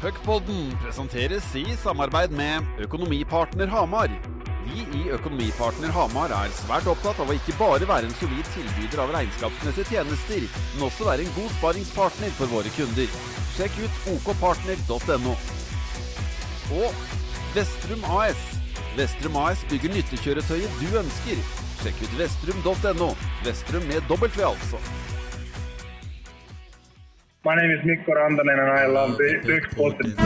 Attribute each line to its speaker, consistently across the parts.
Speaker 1: Puckpodden presenteres i samarbeid med Økonomipartner Hamar. Vi i Økonomipartner Hamar er svært opptatt av å ikke bare være en solid tilbyder av regnskapsmessige tjenester, men også være en god sparingspartner for våre kunder. Sjekk ut okpartner.no. Og Vestrum AS. Vestrum AS bygger nyttekjøretøyet du ønsker. Sjekk ut vestrum.no. Vestrum med W, altså.
Speaker 2: My name is Mikko Rantanen and I love the Puckpodden.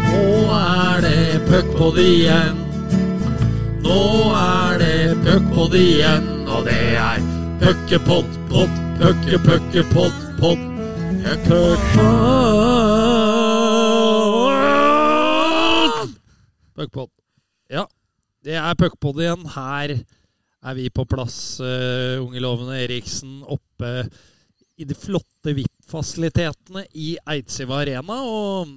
Speaker 3: Nå er det puckpod igjen. Nå er det puckpod igjen, og det er puckepod, pott, pucke, pucke, pott, pott. Puckpod! Puckpod. Ja, det er puckpod igjen. Her er vi på plass, uh, unge lovende Eriksen, oppe i de flotte VIP-fasilitetene i Eidsiva Arena. Og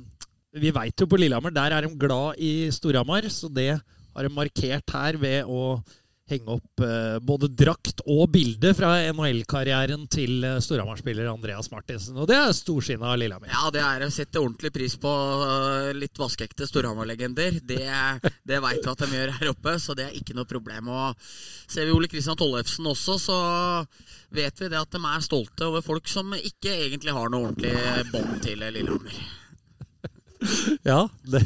Speaker 3: vi veit jo på Lillehammer, der er de glad i Storhamar, så det har de markert her ved å henge opp eh, både drakt og bilde fra NHL-karrieren til eh, Storhamar-spiller Andreas Martinsen. Og det er storsinna av Lillehammer.
Speaker 4: Ja, det er å sette ordentlig pris på uh, litt vaskeekte Storhamar-legender. Det, det veit vi at de gjør her oppe, så det er ikke noe problem. Og ser vi Ole Kristian Tollefsen også, så vet vi det at de er stolte over folk som ikke egentlig har noe ordentlig bånd til Lillehammer.
Speaker 3: Ja, det,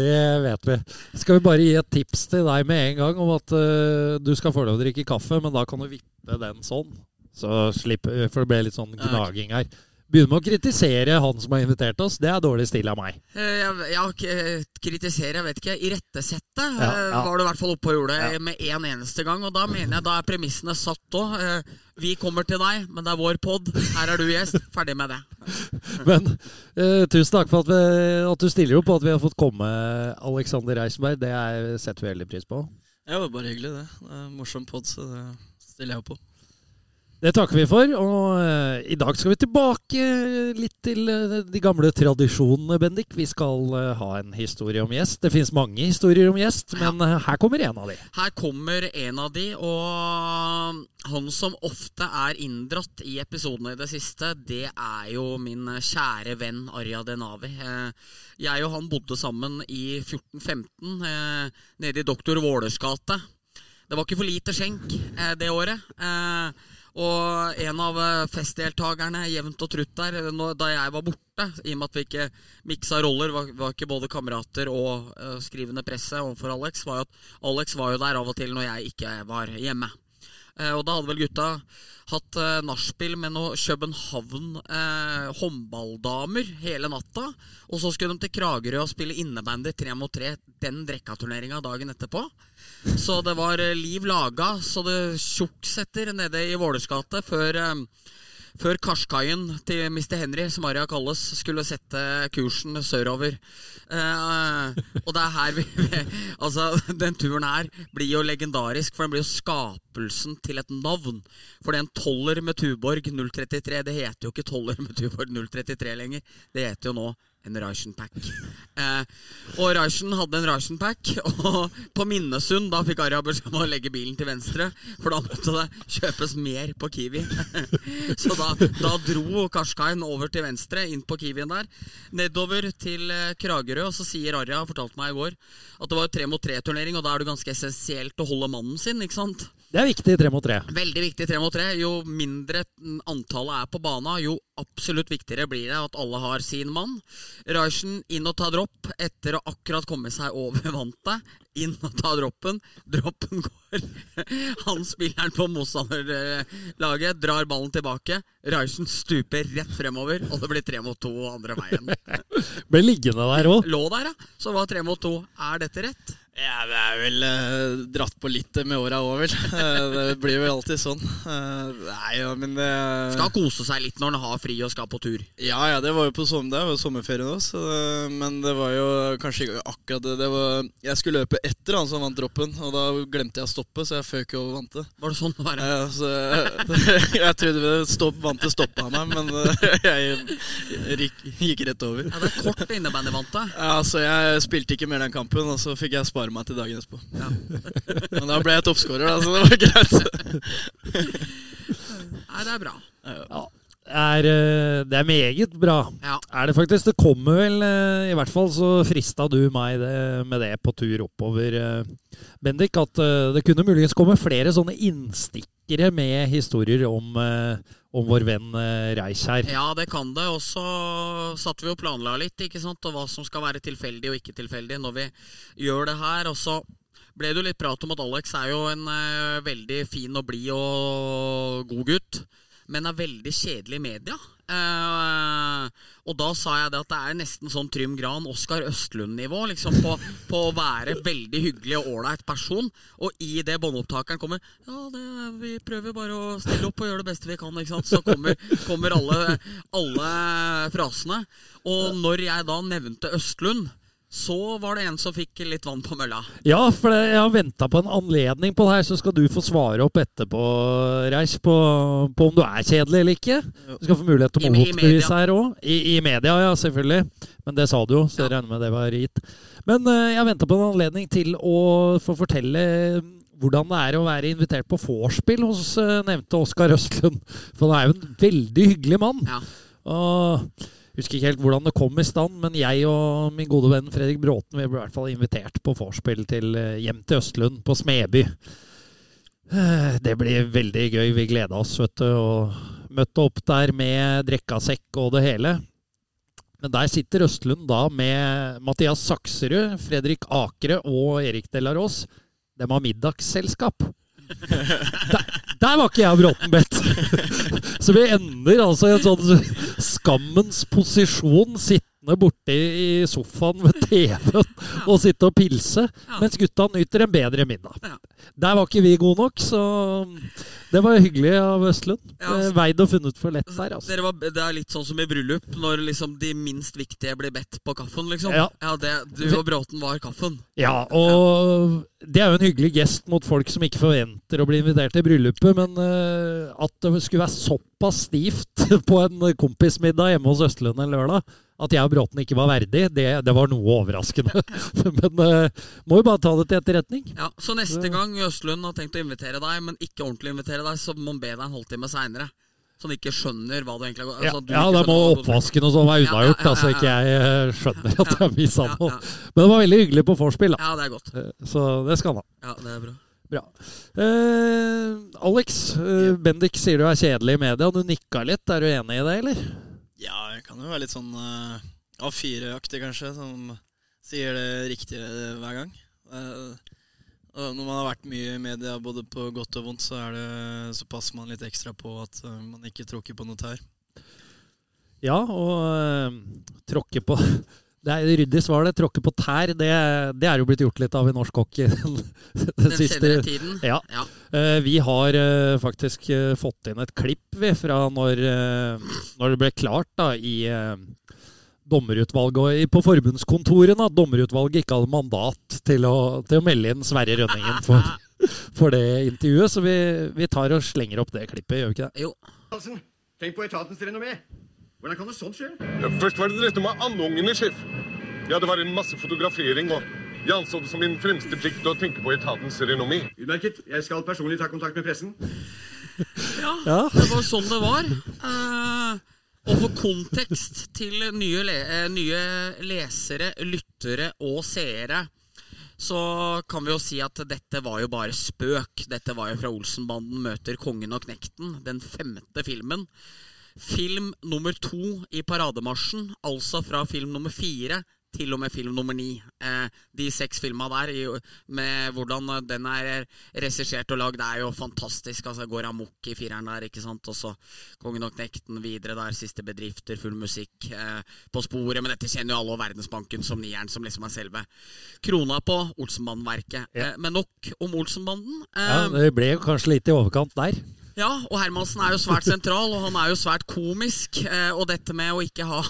Speaker 3: det, vet vi. Skal vi bare gi et tips til deg med en gang om at uh, du skal få lov å drikke kaffe, men da kan du vippe den sånn. Så slipper, For det ble litt sånn gnaging her. Begynner med å kritisere han som har invitert oss. Det er dårlig stil av meg.
Speaker 4: Ja, kritisere, jeg vet ikke. Irettesette ja, ja. var du i hvert fall oppe og gjorde ja. med en eneste gang. Og da mener jeg da er premissene satt òg. Vi kommer til deg, men det er vår pod. Her er du gjest. Ferdig med det.
Speaker 3: Men uh, tusen takk for at, vi, at, du stiller opp, og at vi har fått komme, Alexander Reisberg. Det er, setter vi veldig pris på.
Speaker 5: Ja, det var bare hyggelig, det. det er en morsom pod, så det stiller jeg opp på.
Speaker 3: Det takker vi for. Og uh, i dag skal vi tilbake litt til uh, de gamle tradisjonene, Bendik. Vi skal uh, ha en historie om gjest. Det finnes mange historier om gjest, men her kommer en av de.
Speaker 4: Her kommer en av de, og han som ofte er inndratt i episodene i det siste, det er jo min kjære venn Arja Denavi. jeg og han bodde sammen i 1415 nede i Doktor Vålers gate. Det var ikke for lite skjenk det året. Og en av eh, festdeltakerne jevnt og trutt der, da jeg var borte, i og med at vi ikke miksa roller, var, var ikke både kamerater og uh, skrivende presse overfor Alex, var jo at Alex var jo der av og til når jeg ikke var hjemme. Uh, og da hadde vel gutta hatt uh, nachspiel med noen København uh, håndballdamer hele natta. Og så skulle de til Kragerø og spille innebandy tre mot tre den drekkaturneringa dagen etterpå. Så det var eh, liv laga så det tjukksetter nede i Vålers gate før, eh, før Karskaien til Mr. Henry, som Aria kalles, skulle sette kursen sørover. Eh, og det er her vi Altså, den turen her blir jo legendarisk, for den blir jo skapelsen til et navn. For det er en toller med Tuborg 033, det heter jo ikke toller med Tuborg 033 lenger. Det heter jo nå en Ration Pack. Eh, og Ration hadde en Ration Pack, og på Minnesund da fikk Arja beskjed om å legge bilen til venstre, for da måtte det kjøpes mer på Kiwi. Så da, da dro Karskain over til venstre, inn på Kiwien der, nedover til eh, Kragerø, og så sier Arja, fortalte meg i går, at det var tre mot tre-turnering, og da er det ganske essensielt å holde mannen sin, ikke sant?
Speaker 3: Det er viktig tre mot tre.
Speaker 4: Veldig viktig tre mot tre. Jo mindre antallet er på bana, jo absolutt viktigere blir det at alle har sin mann. Reichen inn og ta dropp etter å akkurat komme seg over vantet. Inn og ta droppen. Droppen går. Han spilleren på motstanderlaget drar ballen tilbake. Reichen stuper rett fremover, og det blir tre mot to andre veien.
Speaker 3: Ble liggende der òg.
Speaker 4: Lå der, ja. Så var tre mot to. Er dette rett?
Speaker 5: Ja, det er vel eh, dratt på litt med åra òg, vel. Det blir vel alltid sånn. Uh, nei, ja, men det
Speaker 4: Skal kose seg litt når en har fri og skal på tur.
Speaker 5: Ja, ja, det var jo på som, det var sommerferie nå, så, men det var jo kanskje ikke akkurat det. det var, jeg skulle løpe etter han som vant droppen, og da glemte jeg å stoppe, så jeg føk over vantet.
Speaker 4: Var det sånn det var?
Speaker 5: Ja, så, jeg trodde stopp, vantet stoppa meg, men jeg gikk, gikk rett over.
Speaker 4: Ja, Det er kort innebandyvantet.
Speaker 5: Ja, så jeg spilte ikke mer den kampen, og så fikk jeg spare spare meg til dagen etterpå. Ja. Men da ble jeg toppskårer, da, så det var greit.
Speaker 4: Nei, det er bra.
Speaker 3: Ja. er, eh, det er meget bra.
Speaker 4: Ja.
Speaker 3: Er det faktisk. Det kommer vel eh, I hvert fall så frista du meg det, med det på tur oppover, eh, Bendik. At det kunne muligens komme flere sånne innstikkere med historier om, eh, om vår venn eh, Reich her.
Speaker 4: Ja, det kan det. Og så satt vi og planla litt, ikke sant, og hva som skal være tilfeldig og ikke tilfeldig når vi gjør det her. Og så ble det jo litt prat om at Alex er jo en eh, veldig fin og blid og god gutt, men er veldig kjedelig i media. Eh, og da sa jeg det at det er nesten sånn Trym Gran, Oskar Østlund-nivå liksom på, på å være veldig hyggelig og ålreit person. Og i det båndopptakeren kommer Ja, det, vi prøver bare å stille opp og gjøre det beste vi kan. Så kommer, kommer alle, alle frasene. Og når jeg da nevnte Østlund, så var det en som fikk litt vann på mølla.
Speaker 3: Ja, for jeg har venta på en anledning på det her, så skal du få svare opp etterpå, Reich, på, på om du er kjedelig eller ikke. Du skal få mulighet til å motbevise her òg. I, I media, ja, selvfølgelig. Men det sa du jo, så jeg regner med det var gitt. Men uh, jeg venta på en anledning til å få fortelle hvordan det er å være invitert på vorspiel hos uh, nevnte Oskar Østlund. For han er jo en veldig hyggelig mann.
Speaker 4: Ja.
Speaker 3: Og husker ikke helt hvordan det kom i stand, men jeg og min gode venn Fredrik Bråten vi ble i hvert fall invitert på vorspiel til eh, hjem til Østlund på Smeby. Eh, Det blir veldig gøy. Vi gleda oss, vet du. Og møtte opp der med drekkasekk og det hele. Men der sitter Østlund da med Mathias Sakserud, Fredrik Akre og Erik Delarås. De har middagsselskap. Der, der var ikke jeg og Bråten bedt! Så vi ender altså i en sånn skammens posisjon, sittende borte i sofaen ved TV-en og sitte og pilse, mens gutta nyter en bedre middag.
Speaker 4: Ja.
Speaker 3: Der var ikke vi gode nok, så det var hyggelig av Østlund.
Speaker 4: Ja, altså-
Speaker 3: Veid og funnet for lett der, altså.
Speaker 4: Var, det er litt sånn som i bryllup, når liksom de minst viktige blir bedt på kaffen, liksom.
Speaker 3: Ja.
Speaker 4: det, du og Bråten var kaffen.
Speaker 3: Ja, og det er jo en hyggelig gest mot folk som ikke forventer å bli invitert til bryllupet, men uh, at det skulle være såpass stivt på en kompismiddag hjemme hos Østlund en lørdag, at jeg og Bråten ikke var verdig, det, det var noe overraskende. men uh, må jo bare ta det til etterretning.
Speaker 4: Ja, Så neste gang Østlund har tenkt å invitere deg, men ikke ordentlig invitere deg, så må han be deg en halvtime seinere. Så han ikke skjønner hva du egentlig har
Speaker 3: Ja,
Speaker 4: altså, du
Speaker 3: ja da må oppvasken og sånn være
Speaker 4: Ja, ja,
Speaker 3: unnagjort,
Speaker 4: ja, ja,
Speaker 3: altså ikke jeg eh, skjønner at jeg har mista
Speaker 4: Ja,
Speaker 3: noe.
Speaker 4: ja.
Speaker 3: Men det var veldig hyggelig på vorspiel, da.
Speaker 4: Ja, det er godt.
Speaker 3: Eh, Så det skal han ha.
Speaker 4: Ja, det er bra.
Speaker 3: Bra. Eh, Alex, eh, Bendik sier du er kjedelig i media. Du nikka litt. Er du enig i det, eller?
Speaker 5: Ja, jeg kan jo være litt sånn uh, A4-aktig, kanskje, som sier det riktige hver gang. Uh, når man har vært mye i media, både på godt og vondt, så, det, så passer man litt ekstra på at uh, man ikke tråkker på noe tær.
Speaker 3: Ja, og eh, tråkke på Det er ryddig svar, det. Tråkke på tær, det, det er jo blitt gjort litt av i norsk hockey den, den siste
Speaker 4: senere tiden.
Speaker 3: Ja.
Speaker 4: Ja.
Speaker 3: Uh, vi har uh, faktisk uh, fått inn et klipp vi, fra når, når det ble klart da, i dommerutvalget og i, på forbundskontorene at dommerutvalget ikke hadde mandat til å, til å melde inn Sverre Rønningen for, for det intervjuet. Så vi, vi tar og slenger opp det klippet, gjør vi ikke det?
Speaker 4: Jo.
Speaker 6: Tenk på etatens renommé. Hvordan kan det sånt skje?
Speaker 7: Ja, Først var det dette med annongene, sjef. Ja, det var en masse fotografering, og jeg anså det som min fremste plikt å tenke på etatens renommé.
Speaker 6: Utmerket. Jeg skal personlig ta kontakt med pressen.
Speaker 4: Ja,
Speaker 3: Ja.
Speaker 4: det var sånn det var. Uh, og for kontekst til nye, le eh, nye lesere, lyttere og seere, så kan vi jo si at dette var jo bare spøk. Dette var jo fra Olsenbanden møter Kongen og Knekten, den femte filmen. Film nummer to i parademarsjen, altså fra film nummer fire til og med film nummer ni. Eh, de seks filma der, med hvordan den er regissert og lagd, er jo fantastisk. Altså, Går amok i fireren der, ikke sant. Og så Kongen og Knekten videre der, siste bedrifter, full musikk. Eh, på sporet, men dette kjenner jo alle, og Verdensbanken som nieren, som liksom er selve krona på Olsenbanden-verket.
Speaker 3: Ja.
Speaker 4: Eh, men nok om Olsenbanden.
Speaker 3: Ja, det ble jo kanskje litt i overkant der.
Speaker 4: Ja, og Hermansen er jo svært sentral, og han er jo svært komisk. Eh, og dette med å ikke ha,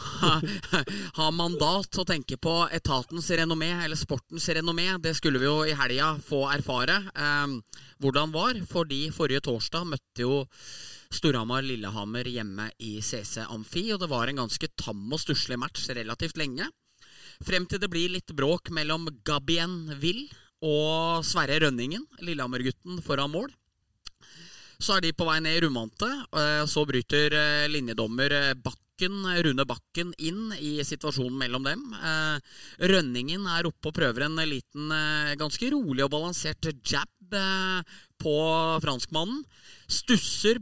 Speaker 4: ha mandat å tenke på etatens renommé, eller sportens renommé, det skulle vi jo i helga få erfare eh, hvordan var. Fordi forrige torsdag møtte jo Storhamar-Lillehammer hjemme i CC Amfi, og det var en ganske tam og stusslig match relativt lenge. Frem til det blir litt bråk mellom Gabien Will og Sverre Rønningen, Lillehammer-gutten, foran mål. Så er de på vei ned i rundvante. eh, Så bryter eh, linjedommer eh, Bakken, Rune Bakken inn i situasjonen mellom dem. Rønningen er oppe og prøver en liten, ganske rolig og balansert jab på franskmannen. Stusser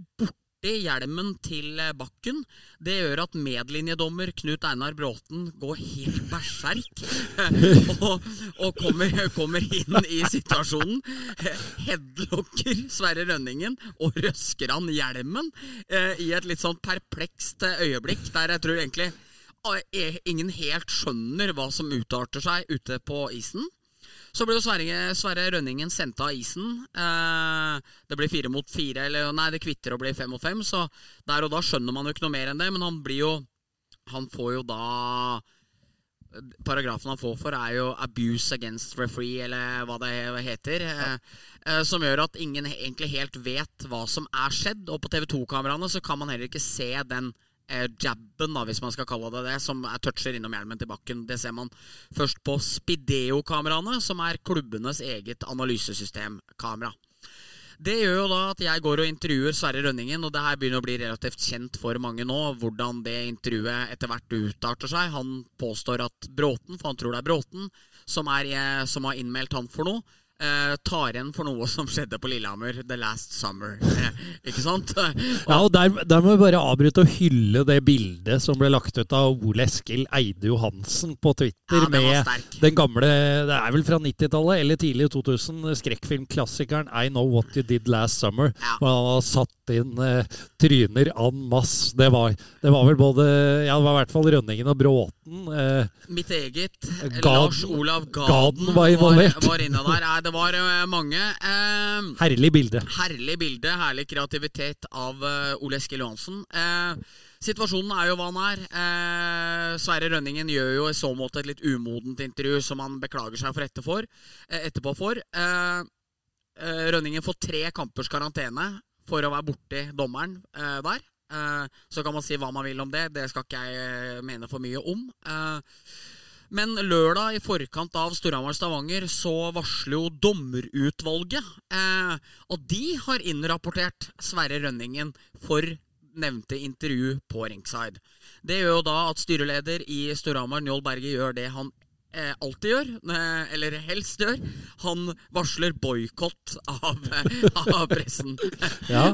Speaker 4: borti hjelmen til eh, Bakken. Det gjør at medlinjedommer Knut Einar Bråten går helt berserk og, og kommer, kommer inn i situasjonen. Headlocker Sverre Rønningen og røsker han hjelmen eh, i et litt sånn perplekst eh, øyeblikk der jeg tror egentlig ingen helt skjønner hva som utarter seg ute på isen. Så ble jo Sverre, Sverre Rønningen sendt av isen. Eh, det blir fire mot fire, eller nei, det kvitter å bli fem mot fem, så der og da skjønner man jo ikke noe mer enn det, men han blir jo Han får jo da Paragrafen han får for, er jo 'abuse against referee', eller hva det heter. Ja. eh, som gjør at ingen egentlig helt vet hva som er skjedd. Og på TV2-kameraene så kan man heller ikke se den eh, jabben, da, hvis man skal kalle det det, som er toucher innom hjelmen til bakken. Det ser man først på Spideo-kameraene, som er klubbenes eget analysesystemkamera. Det gjør jo da at jeg går og intervjuer Sverre Rønningen, og det her begynner å bli relativt kjent for mange nå, hvordan det intervjuet etter hvert utarter seg. Han påstår at Bråten, for han tror det er Bråten, som, er, eh, som har innmeldt han for noe, eh, tar igjen for noe som skjedde på Lillehammer the last summer. Eh, ikke sant?
Speaker 3: Ja, og der, der må vi bare avbryte og hylle det bildet som ble lagt ut av Ole Eskil Eide Johansen på Twitter.
Speaker 4: Ja,
Speaker 3: med den gamle Det er vel fra 90-tallet eller tidlig 2000, skrekkfilmklassikeren I Know What You Did Last Summer.
Speaker 4: Ja.
Speaker 3: Hvor han har satt inn eh, tryner an masse. Det var, det var vel både Ja, det var i hvert fall Rønningen og Bråten. Eh,
Speaker 4: Mitt eget
Speaker 3: Gaden-
Speaker 4: Lars Olav Gaden,
Speaker 3: Gaden var involvert.
Speaker 4: Var, var inne der. Det var eh, mange. Eh,
Speaker 3: herlig bilde.
Speaker 4: Herlig bilde, herlig kreativitet av eh, Ole Eskil Johansen. Eh, situasjonen er jo hva den er. Eh, Sverre Rønningen gjør jo i så måte et litt umodent intervju som han beklager seg for etterfor, eh, etterpå for. Eh, Rønningen får tre kampers karantene for å være borti dommeren der. Eh, så kan man si hva man vil om det. Det skal ikke jeg mene for mye om. Eh, men lørdag i forkant av Storhamar-Stavanger så varsler jo dommerutvalget eh, Og de har innrapportert Sverre Rønningen for nevnte intervju på ringside. Det gjør jo da at styreleder i Storhamar, Njål Berge, gjør det han eh, alltid gjør, eh, eller helst gjør. Han varsler boikott av, av pressen.
Speaker 3: Ja.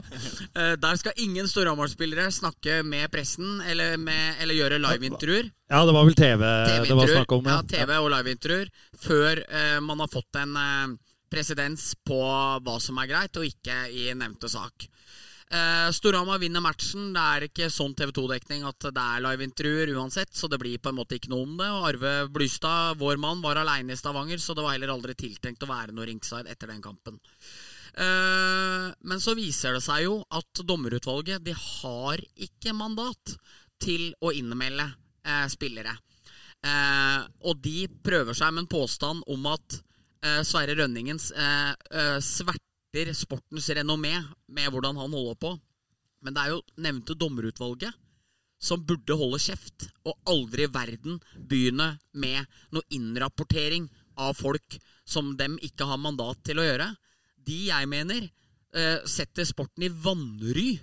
Speaker 4: Eh, Der skal ingen Storhamar-spillere snakke med pressen eller, med, eller gjøre liveintervjuer.
Speaker 3: ja, det var vel TV, det var snakk om.
Speaker 4: Ja, TV og liveintervjuer før eh, man har fått en eh, presedens på hva som er greit, og ikke i nevnte sak. Eh, Storhamar vinner matchen. Det er ikke sånn TV2-dekning at det er liveintervjuer uansett, så det blir på en måte ikke noe om det. Og Arve Blystad, vår mann, var aleine i Stavanger, så det var heller aldri tiltenkt å være noe ringside etter den kampen. Uh, men så viser det seg jo at dommerutvalget de har ikke mandat til å innmelde uh, spillere. Og de prøver seg med en påstand om at Sverre Rønningens eh, sverter sportens renommé med hvordan han holder på. Men det er jo nevnte dommerutvalget som burde holde kjeft og aldri i verden begynne med noe innrapportering av folk som dem ikke har mandat til å gjøre. De jeg mener eh, setter sporten i vanry,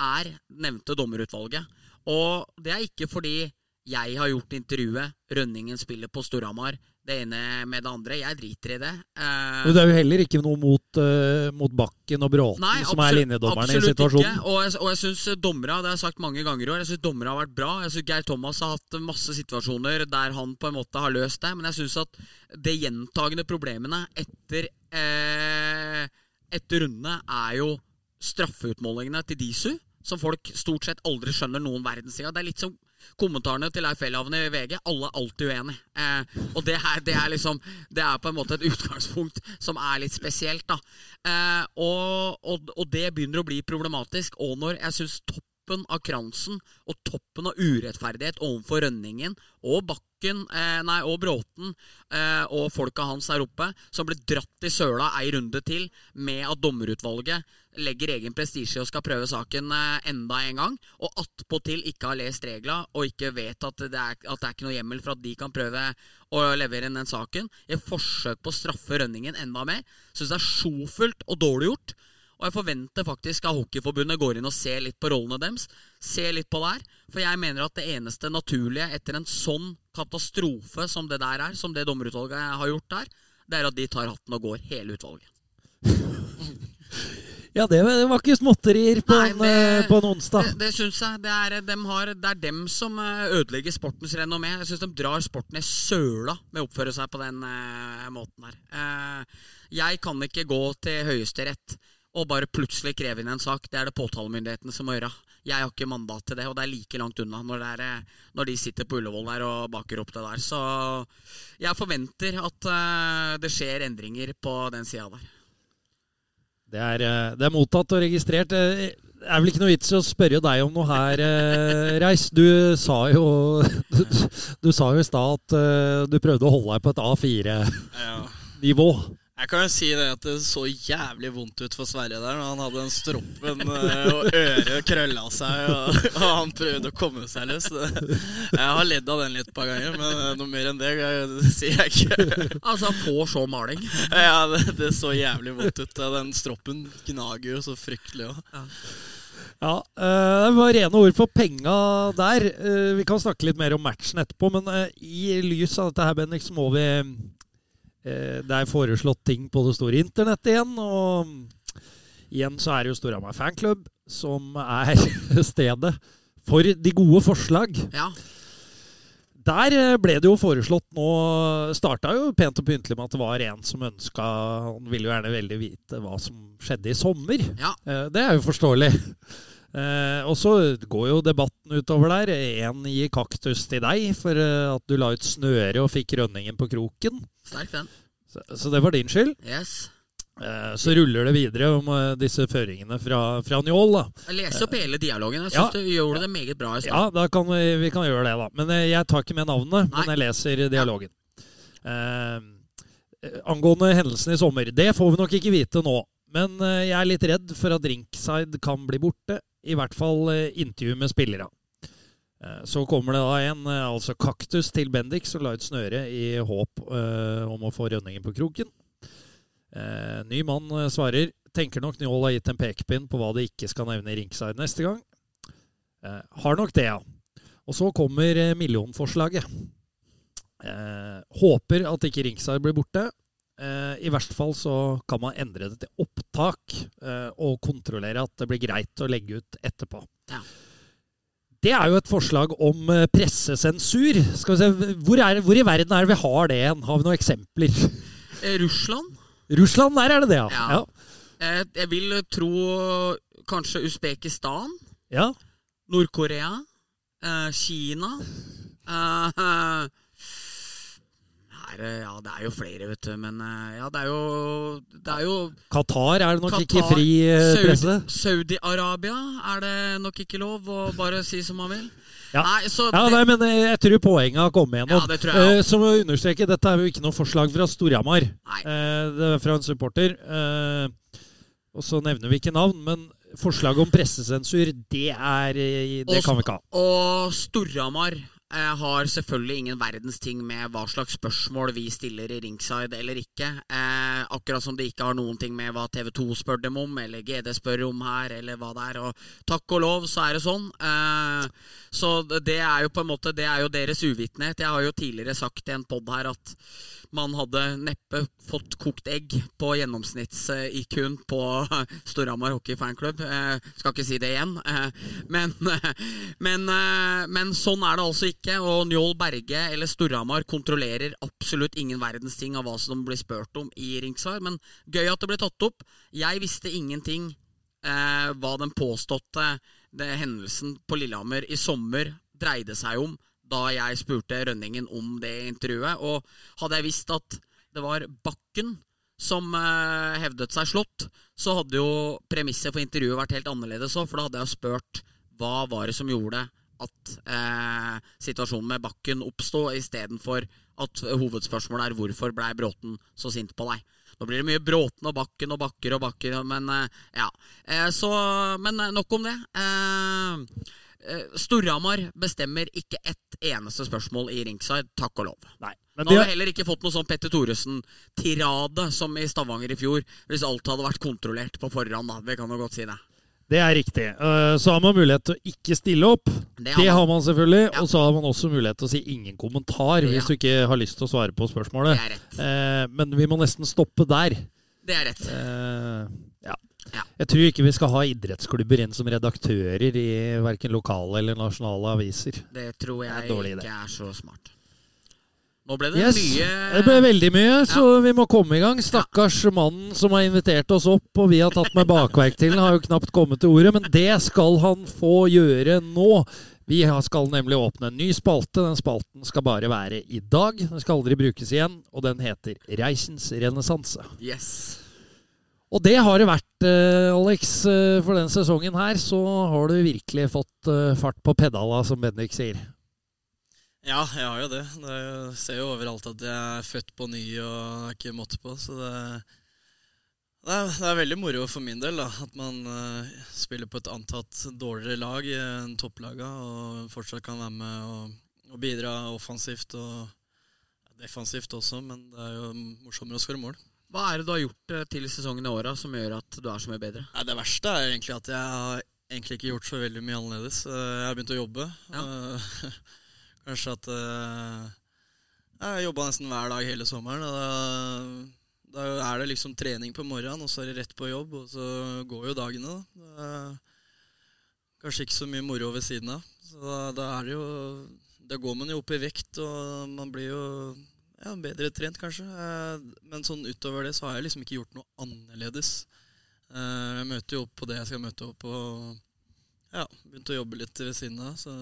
Speaker 4: er nevnte dommerutvalget. Og det er ikke fordi jeg har gjort intervjuet, Rønningen spiller på Storhamar, det ene med det andre. Jeg driter i det. Uh,
Speaker 3: Men det er jo heller ikke noe mot, uh, mot Bakken og Bråten,
Speaker 4: Nei,
Speaker 3: som er linjedommerne i
Speaker 4: absolutt
Speaker 3: situasjonen.
Speaker 4: Ikke. Og jeg, og jeg syns dommere, det har jeg sagt mange ganger i år, jeg synes dommere har vært bra. Jeg synes Geir Thomas har hatt masse situasjoner der han på en måte har løst det. Men jeg syns at de gjentagende problemene etter, uh, etter rundene er jo straffeutmålingene til Disu, som folk stort sett aldri skjønner noen verdens ting av. Det er litt som kommentarene til Leif Welhaven i VG. Alle er alltid uenige. Eh, og det er, det er liksom Det er på en måte et utgangspunkt som er litt spesielt, da. Eh, og, og, og det begynner å bli problematisk. Og når jeg syns toppen av kransen og toppen av urettferdighet overfor Rønningen og Bakken eh, Nei, og Bråten eh, og folka hans der oppe, som ble dratt i søla ei runde til med at dommerutvalget legger egen prestisje og skal prøve saken eh, enda en gang, og attpåtil ikke har lest regla og ikke vet at det, er, at det er ikke noe hjemmel for at de kan prøve å levere inn den saken, i et forsøk på å straffe Rønningen enda mer, syns det er sjofullt og dårlig gjort. Og jeg forventer faktisk at Hockeyforbundet går inn og ser litt på rollene deres. Ser litt på det her. For jeg mener at det eneste naturlige etter en sånn katastrofe som det der er, som det dommerutvalget har gjort der, det er at de tar hatten og går hele utvalget.
Speaker 3: Ja, det var, det var ikke småtterier på,
Speaker 4: Nei, det-
Speaker 3: en, på en onsdag.
Speaker 4: Det, det syns jeg. Det er, dem har, det er dem som eh, ødelegger sportens renommé. Jeg syns de drar sporten i søla med å oppføre seg på den uh, måten her. Uh, jeg kan ikke gå til Høyesterett og bare plutselig kreve inn en sak. Det er det påtalemyndighetene som må gjøre. Jeg har ikke mandat til det, og det er like langt unna når, det er, eh, når de sitter på Ullevål der og baker opp det der. Så jeg forventer at uh, det skjer endringer på den sida der.
Speaker 3: Det er, eh, det er mottatt og registrert. Eh, Det er vel ikke noe vits i å spørre deg om noe her, eh, Reis. Du sa jo Du, du sa jo i stad at du prøvde å holde deg på et A4-nivå.
Speaker 5: Ja. Jeg kan jo si det at det så jævlig vondt ut for Sverre der når han hadde den stroppen eh, og øret krølla seg, og, og han prøvde å komme seg løs. Jeg har ledd av den litt et par ganger, men eh, noe mer enn det, det sier jeg ikke.
Speaker 4: Altså, får så maling.
Speaker 5: Ja, det, det så jævlig vondt ut. Den stroppen gnager jo så fryktelig òg.
Speaker 3: Ja, eh, det var rene ord for penga der. Vi kan snakke litt mer om matchen etterpå, men i lys av dette her, Bendik, så må vi Det er foreslått ting på det store internettet igjen, og igjen så er det jo Storhamar fanklubb som er stedet for de gode forslag.
Speaker 4: Ja.
Speaker 3: Der eh, ble det jo foreslått nå Starta jo pent og pyntelig med at det var en som ønska Han ville jo gjerne veldig vite hva som skjedde i sommer.
Speaker 4: Ja.
Speaker 3: Eh, Det er jo forståelig. Eh, og så går jo debatten utover der. Én gir kaktus til deg for eh, at du la ut snøre og fikk rønningen på kroken.
Speaker 4: Sterk den.
Speaker 3: Så, så det var din skyld.
Speaker 4: Yes.
Speaker 3: Eh, så ruller det videre om eh, disse føringene fra, fra Njål. da.
Speaker 4: Jeg leser opp hele dialogen. Jeg
Speaker 3: Ja.
Speaker 4: du gjorde det meget bra i stad.
Speaker 3: Ja, da kan vi, vi kan gjøre det, da. Men eh, jeg tar ikke med navnet,
Speaker 4: Nei.
Speaker 3: men jeg leser dialogen. Eh, angående hendelsen i sommer. Det får vi nok ikke vite nå. Men jeg er litt redd for at Rinkside kan bli borte. I hvert fall eh, intervju med spillere. Eh, så kommer det da en, eh, altså kaktus til Bendik, som la ut snøre i håp om å få rønningen på kroken. Ny mann svarer tenker nok Njål har gitt en pekepinn på hva de ikke skal nevne i ringside neste gang. Har nok det, ja. Og så kommer millionforslaget. Eh, håper at ikke Ringside blir borte. Eh, I verste fall så kan man endre det til opptak eh, og kontrollere at det blir greit å legge ut etterpå.
Speaker 4: Ja.
Speaker 3: Det er jo et forslag om eh, pressesensur. Skal vi se, hvor, er, hvor i verden er det vi har det hen? Har vi noen eksempler?
Speaker 4: Russland.
Speaker 3: Russland, der er det det, ja.
Speaker 4: Ja.
Speaker 3: Ja.
Speaker 4: Jeg vil tro kanskje Usbekistan.
Speaker 3: ja.
Speaker 4: Nord-Korea. Kina. Her, eh, ja, det er jo flere, vet du. Men eh, ja, det er jo Det er jo
Speaker 3: Qatar er det nok ikke fri eh, presse.
Speaker 4: Saudi- Saudi-Arabia er det nok ikke lov å bare si som man vil.
Speaker 3: Ja.
Speaker 4: Nei, så
Speaker 3: Ja, nei, men jeg tror poenget har kommet igjennom.
Speaker 4: Ja, det jeg
Speaker 3: Eh, Som å understreke, dette er jo ikke noe forslag fra Storhamar. Eh, Det er fra en supporter. Eh, Og så nevner vi ikke navn, men forslaget om pressesensur, det er Det
Speaker 4: Og-
Speaker 3: kan vi ikke ha.
Speaker 4: Og Storhamar eh, har selvfølgelig ingen verdens ting med hva slags spørsmål vi stiller i ringside eller ikke. Eh, akkurat som det ikke har noen ting med hva TV 2 spør dem om, eller GD spør om her, eller hva det er. Og takk og lov, så er det sånn. Eh, så det er jo på en måte Det er jo deres uvitenhet. Jeg har jo tidligere sagt i en pod her at man hadde neppe fått kokt egg på gjennomsnitts-IQ-en på Storhamar Hockey Fanklubb. Eh, skal ikke si det igjen. Eh, men, men, eh, men sånn er det altså ikke. Og Njål Berge eller Storhamar kontrollerer absolutt ingen verdens ting av hva som blir spurt om i Ringsvar. Men gøy at det ble tatt opp. Jeg visste ingenting hva den påståtte hendelsen på Lillehammer i sommer dreide seg om da jeg spurte Rønningen om det intervjuet. Og hadde jeg visst at det var Bakken som eh, hevdet seg slått, så hadde jo premisset for intervjuet vært helt annerledes òg, for da hadde jeg spurt hva var det som gjorde at eh, situasjonen med Bakken oppsto, istedenfor at hovedspørsmålet er hvorfor blei Bråten så sint på deg. Nå blir det mye Bråten og Bakken og Bakker og Bakker, men eh, ja. Eh, så, men nok om det. Storhamar bestemmer ikke ett eneste spørsmål i ringside, takk og lov.
Speaker 3: Nei. Men
Speaker 4: Nå
Speaker 3: de,
Speaker 4: har vi heller ikke fått noe sånn Petter Thoresen-tirade som i Stavanger i fjor, hvis alt hadde vært kontrollert på forhånd. da. Vi kan jo godt si det.
Speaker 3: det er riktig. Eh, Så har man mulighet til å ikke stille opp.
Speaker 4: Det
Speaker 3: Det
Speaker 4: har
Speaker 3: har
Speaker 4: man.
Speaker 3: selvfølgelig.
Speaker 4: Ja.
Speaker 3: Og så har man også mulighet til å si ingen kommentar hvis
Speaker 4: Ja.
Speaker 3: du ikke har lyst til å svare på
Speaker 4: Det
Speaker 3: spørsmålet.
Speaker 4: er.
Speaker 3: Eh, Men vi må nesten stoppe der.
Speaker 4: Det er rett.
Speaker 3: Ja.
Speaker 4: Ja.
Speaker 3: Jeg tror ikke vi skal ha idrettsklubber inn som redaktører i verken lokale eller nasjonale aviser.
Speaker 4: Det tror
Speaker 3: Det er
Speaker 4: jeg ikke er så smart. Nå ble det
Speaker 3: Yes.
Speaker 4: mye
Speaker 3: Det ble veldig mye, så vi må komme i gang. Stakkars mannen som har invitert oss opp, og vi har tatt med bakverk til den, har jo knapt kommet til ordet, men det skal han få gjøre nå. Vi skal nemlig åpne en ny spalte. Den spalten skal bare være i dag. Den skal aldri brukes igjen, og den heter Reisens renessanse.
Speaker 4: Yes.
Speaker 3: Og det har det vært, eh, Alex. eh, For denne sesongen her så har du virkelig fått eh, fart på pedala, som Bendik sier.
Speaker 5: Ja, jeg har jo det. er, ser jo overalt at jeg er født på ny og ikke måtte på. Så det, det, er, det er veldig moro for min del da, at man spiller på et antatt dårligere lag enn topplaga og fortsatt kan være med og, og bidra offensivt og defensivt også. Men det er jo morsommere å skåre mål.
Speaker 4: Hva er det du har gjort eh, til sesongen i åra som gjør at du er så mye bedre?
Speaker 5: Nei, det verste er egentlig at jeg har egentlig ikke gjort så veldig mye annerledes. Eh, Jeg har begynt å jobbe. Ja. Kanskje at eh, Jeg har jobba nesten hver dag hele sommeren. Da, da er det liksom trening på morgenen, og så er det rett på jobb, og så går jo dagene. da. Kanskje ikke så mye moro ved siden av. Så da, da er det jo Da går man jo opp i vekt, og man blir jo ja, bedre trent, kanskje. Eh, Men sånn utover det så har jeg liksom ikke gjort noe annerledes. Eh, Jeg møter jo opp på det jeg skal møte opp på. Ja, Begynt å jobbe litt ved siden av. Så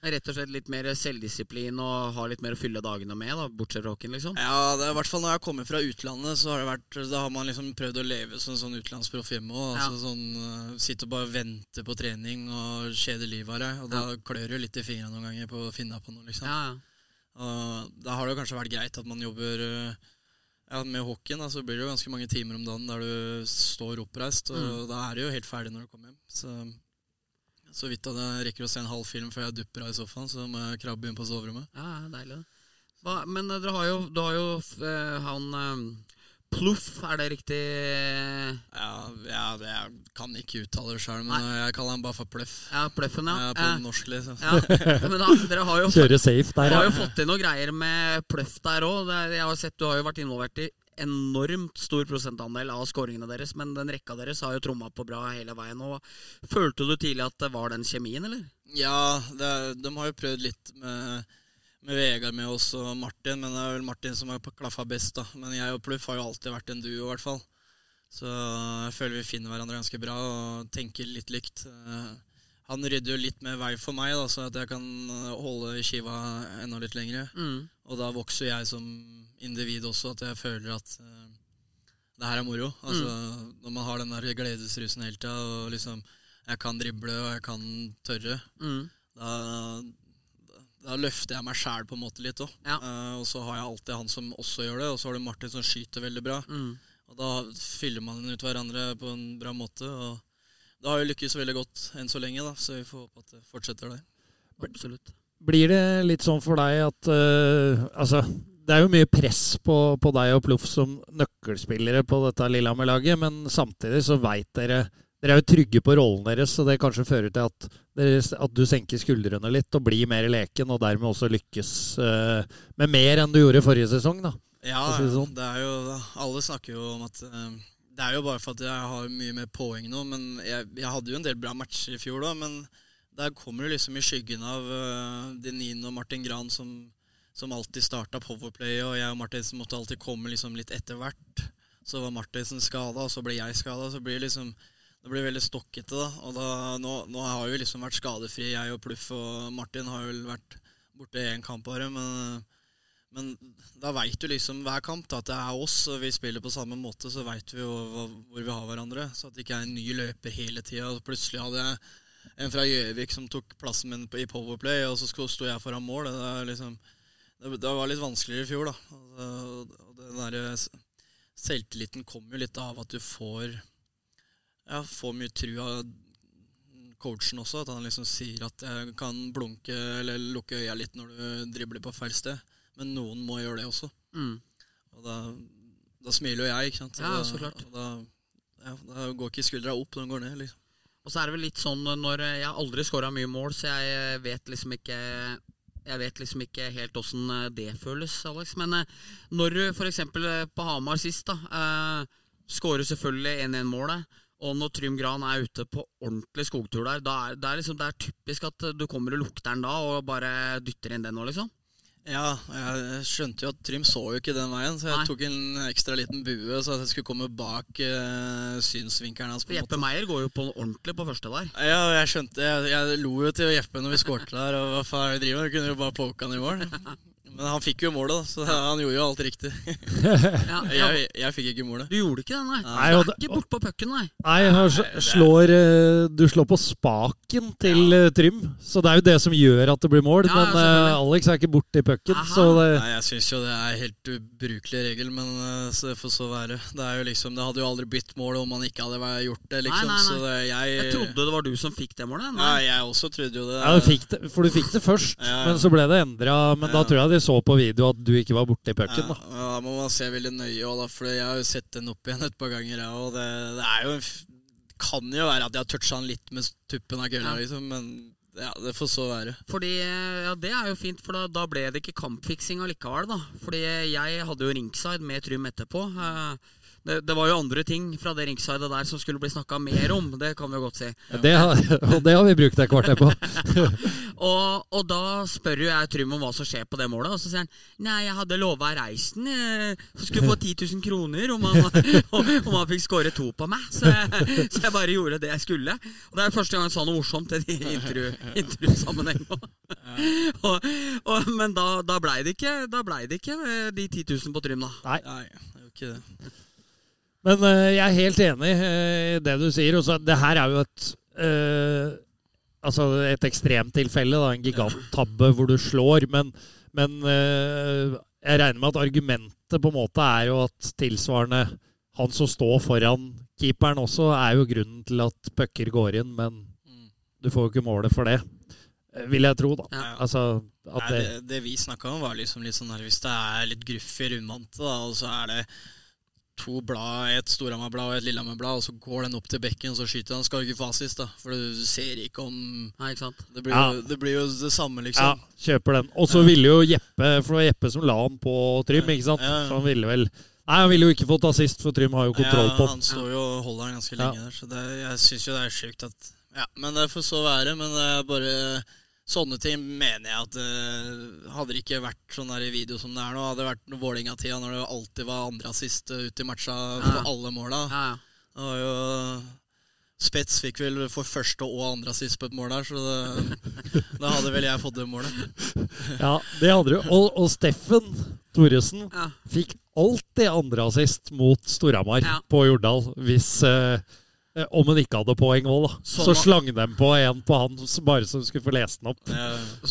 Speaker 4: Rett og slett litt mer selvdisiplin og ha litt mer å fylle dagene med, da, bortsett fra hockeyen, liksom?
Speaker 5: ja, det er i hvert fall når jeg kommer fra utlandet, så har det vært Da har man liksom prøvd å leve som en sånn utenlandsproff hjemme òg.
Speaker 4: Ja.
Speaker 5: Altså sånn eh, Sitte og bare vente på trening og kjede livet av deg. Og da klør det litt i fingrene noen ganger på å finne på noe, liksom.
Speaker 4: Ja, ja.
Speaker 5: Og da har det jo kanskje vært greit at man jobber eh, ja, Med hockeyen da, så blir det jo ganske mange timer om dagen der du står oppreist, og
Speaker 4: Mm.
Speaker 5: da er du jo helt ferdig når du kommer hjem. Så, så vidt at jeg rekker å se en halv film før jeg dupper av i sofaen, så må jeg krabbe inn på soverommet.
Speaker 4: Ja, deilig. Hva, men eh, dere har jo, du har jo eh, han Pluff, er det riktig?
Speaker 5: Ja, ja det, jeg kan ikke uttale det sjøl, men jeg kaller han bare for Pløff.
Speaker 4: Ja, Pluffen, ja.
Speaker 5: Ja, på
Speaker 4: Eh,
Speaker 5: norsk, liksom.
Speaker 4: ja. Men da, dere har jo
Speaker 3: Kjøre safe der,
Speaker 4: Du har jo
Speaker 3: ja.
Speaker 4: fått til noen greier med Pløff der òg. Jeg har sett Du har jo vært involvert i enormt stor prosentandel av skåringene deres, men den rekka deres har jo tromma på bra hele veien. Og Følte du tidlig at det var den kjemien, eller?
Speaker 5: Ja, det, de har jo prøvd litt med, med Vegard med oss og Martin, men det er vel Martin som har klaffa best, da. Men jeg og Pluff har jo alltid vært en duo, i hvert fall. Så jeg føler vi finner hverandre ganske bra og tenker litt likt. Eh, Han rydder jo litt mer vei for meg, da, så at jeg kan holde skiva enda litt lengre.
Speaker 4: Mm.
Speaker 5: Og da vokser jeg som individ også, at jeg føler at eh, det her er moro. Altså, Når man har den der gledesrusen hele tida, og liksom jeg kan drible og jeg kan tørre,
Speaker 4: Mm.
Speaker 5: da, da, løfter jeg meg sjæl på en måte litt òg.
Speaker 4: Ja.
Speaker 5: og så har jeg alltid han som også gjør det, og så har du Martin som skyter veldig bra.
Speaker 4: Mm.
Speaker 5: Og da fyller man ut hverandre på en bra måte. og det har jo lykkes veldig godt enn så lenge, da, så vi får håpe at det fortsetter der.
Speaker 4: Absolutt.
Speaker 3: Blir det litt sånn for deg at uh, Altså, det er jo mye press på, på deg og Ploff som nøkkelspillere på dette Lillehammer-laget, men samtidig så veit dere Dere er jo trygge på rollen deres, så det kanskje fører til at, dere, at du senker skuldrene litt og blir mer leken, og dermed også lykkes eh, med mer enn du gjorde forrige sesong, da.
Speaker 5: Ja,
Speaker 3: si det sånn.
Speaker 5: det er jo Alle snakker jo om at eh, Det er jo bare for at jeg har mye mer poeng nå, men jeg, jeg hadde jo en del bra matcher i fjor da, men der kommer du liksom i skyggen av uh, Denin og Martin Gran som, som alltid starta Powerplay, og jeg og Martinsen måtte alltid komme liksom litt etter hvert. Så var Martinsen skada, og så ble jeg skada. Så blir det liksom det blir veldig stokkete, da. Og da, nå, nå har vi liksom vært skadefrie, jeg og Pluff, og Martin har vel vært borte i én kamp bare, men men da veit du liksom hver kamp da, at det er oss, og vi spiller på samme måte, så veit vi jo hvor vi har hverandre. Så at det ikke er en ny løper hele tida. Plutselig hadde jeg en fra Gjøvik som tok plassen min i Powerplay, og så sto jeg foran mål. Det, liksom, det, det var litt vanskeligere i fjor, da. Og, og den der selvtilliten kommer jo litt av at du får ja, får mye tru av coachen også, at han liksom sier at jeg kan blunke eller lukke øya litt når du dribler på feil sted. Men noen må gjøre det også.
Speaker 4: Mm.
Speaker 5: Og da, da smiler jo jeg, ikke sant.
Speaker 4: Ja, så klart.
Speaker 5: Og da, ja, da går ikke skuldra opp den går ned. liksom.
Speaker 4: Og så er det vel litt sånn når Jeg har aldri scora mye mål, så jeg vet liksom ikke Jeg vet liksom ikke helt åssen det føles, Alex. Men eh, når du f.eks. på Hamar sist, da eh, Skårer selvfølgelig 1-1-målet. Og når Trym Gran er ute på ordentlig skogtur der, da er det, er liksom, det er typisk at du kommer og lukter den da, og bare dytter inn den nå, liksom.
Speaker 5: Ja, jeg skjønte jo at Trym så jo ikke den veien, så jeg
Speaker 4: Nei.
Speaker 5: tok en ekstra liten bue så at jeg skulle komme bak uh, synsvinkelen hans. på en
Speaker 4: Jeppe
Speaker 5: måte.
Speaker 4: Meyer går jo på ordentlig på første der.
Speaker 5: Ja, jeg skjønte jeg, jeg lo jo til Jeppe når vi skårte der, og hva faen er det vi driver med? Vi kunne jo bare poke han i mål. Men han fikk jo målet, da, så han gjorde jo alt riktig.
Speaker 4: Ja, ja.
Speaker 5: Jeg, jeg fikk ikke målet.
Speaker 4: Du gjorde ikke det, nei.
Speaker 3: Nei,
Speaker 4: du er
Speaker 3: det-
Speaker 4: ikke bortpå pucken, nei.
Speaker 3: Nei, han slår, eh, du slår på spaken til ja. Trym, så det er jo det som gjør at det blir mål. Men eh. Alex er ikke borti pucken, så det,
Speaker 5: Nei, Jeg syns jo det er helt ubrukelig regel, men eh, så det får så være. Det er jo liksom, det hadde jo aldri blitt mål om han ikke hadde gjort det, liksom.
Speaker 4: Nei, nei, nei.
Speaker 5: Så det, jeg,
Speaker 4: Jeg trodde det var du som fikk det målet. Nei.
Speaker 5: jeg også trodde jo det.
Speaker 3: ja, du fikk det, For du fikk det først,
Speaker 5: Ja, ja.
Speaker 3: men så ble det endra. Men da tror jeg de så på video at du ikke var borti pucken.
Speaker 5: Ja,
Speaker 3: da.
Speaker 5: ja, da må man se veldig nøye òg, da. For jeg har jo sett den opp igjen et par ganger, og det, det er jo Kan jo være at jeg har toucha den litt med tuppen av kølla,
Speaker 4: Ja.
Speaker 5: liksom, men ja, det får så være.
Speaker 4: Fordi, ja, Det er jo fint, for da, da ble det ikke kampfiksing allikevel. da Fordi jeg hadde jo ringside med Trym etterpå. Eh, Det, det var jo andre ting fra det ringsidet der som skulle bli snakka mer om. Det kan vi jo godt si.
Speaker 3: Det har, og det har vi brukt et kvarter på.
Speaker 4: Og, og da spør jo jeg Trym om hva som skjer på det målet, og så sier han Nei, jeg hadde lova reisen. Jeg skulle få 10 000 kroner om han, om han fikk skåre to på meg. Så jeg, så jeg bare gjorde det jeg skulle. Og Det er første gang han sa noe morsomt i de intervju- intervjusammenheng. Og, og, men da, da blei det ikke Da ble det ikke eh, de 10 000 på Trym, da.
Speaker 3: Nei.
Speaker 5: Nei, det er jo ikke det.
Speaker 3: Men uh, jeg er helt enig eh, i det du sier. Også, det her er jo et uh, Altså et ekstremtilfelle, da, en giganttabbe hvor du slår. Men, men jeg regner med at argumentet på en måte er jo at tilsvarende han som står foran keeperen også, er jo grunnen til at pucker går inn, men
Speaker 5: Mm.
Speaker 3: du får jo ikke målet for det. Vil jeg tro, da.
Speaker 4: Ja.
Speaker 3: Altså at
Speaker 5: Nei,
Speaker 3: det,
Speaker 5: det, vi snakka om, var liksom litt sånn her Hvis det er litt gruff i rundvante, og så er det to blad, et Storhamar-blad og et Lillehammer-blad, og så går den opp til bekken, og så skyter han, skal jo ikke få assist, da. For du ser ikke om
Speaker 4: Nei, ikke sant?
Speaker 5: Det blir,
Speaker 3: Ja.
Speaker 5: jo, det, blir jo det samme,
Speaker 3: ja,
Speaker 5: liksom.
Speaker 3: kjøper den. Og så ville jo Jeppe For det var Jeppe som la han på Trym, ikke sant?
Speaker 5: Ja, ja.
Speaker 3: Så han ville vel Nei, han ville jo ikke fått assist, for Trym har jo kontroll på
Speaker 5: Ja, han står jo og holder den ganske
Speaker 3: Ja.
Speaker 5: lenge der, så det, jeg syns jo det er sjukt at Ja, men det får så være. Men det er bare Sånne ting mener jeg at det hadde det ikke vært sånn der i video som det er nå, hadde det vært Vålerenga-tida når det alltid var andre assist eh, ute i matcha på
Speaker 4: Ja.
Speaker 5: alle måla.
Speaker 4: Ja, ja.
Speaker 5: Jo Spets fikk vel for første og andre assist på et mål der, så det, da hadde vel jeg fått det målet.
Speaker 3: Ja, det hadde du. Og, og Steffen Thoresen
Speaker 4: Ja.
Speaker 3: fikk alltid andre assist mot Storhamar
Speaker 4: Ja.
Speaker 3: på Jordal hvis eh, eh, om hun ikke hadde poeng òg, da. Så,
Speaker 4: Så
Speaker 3: slang de på en på han bare så hun skulle få lest den opp.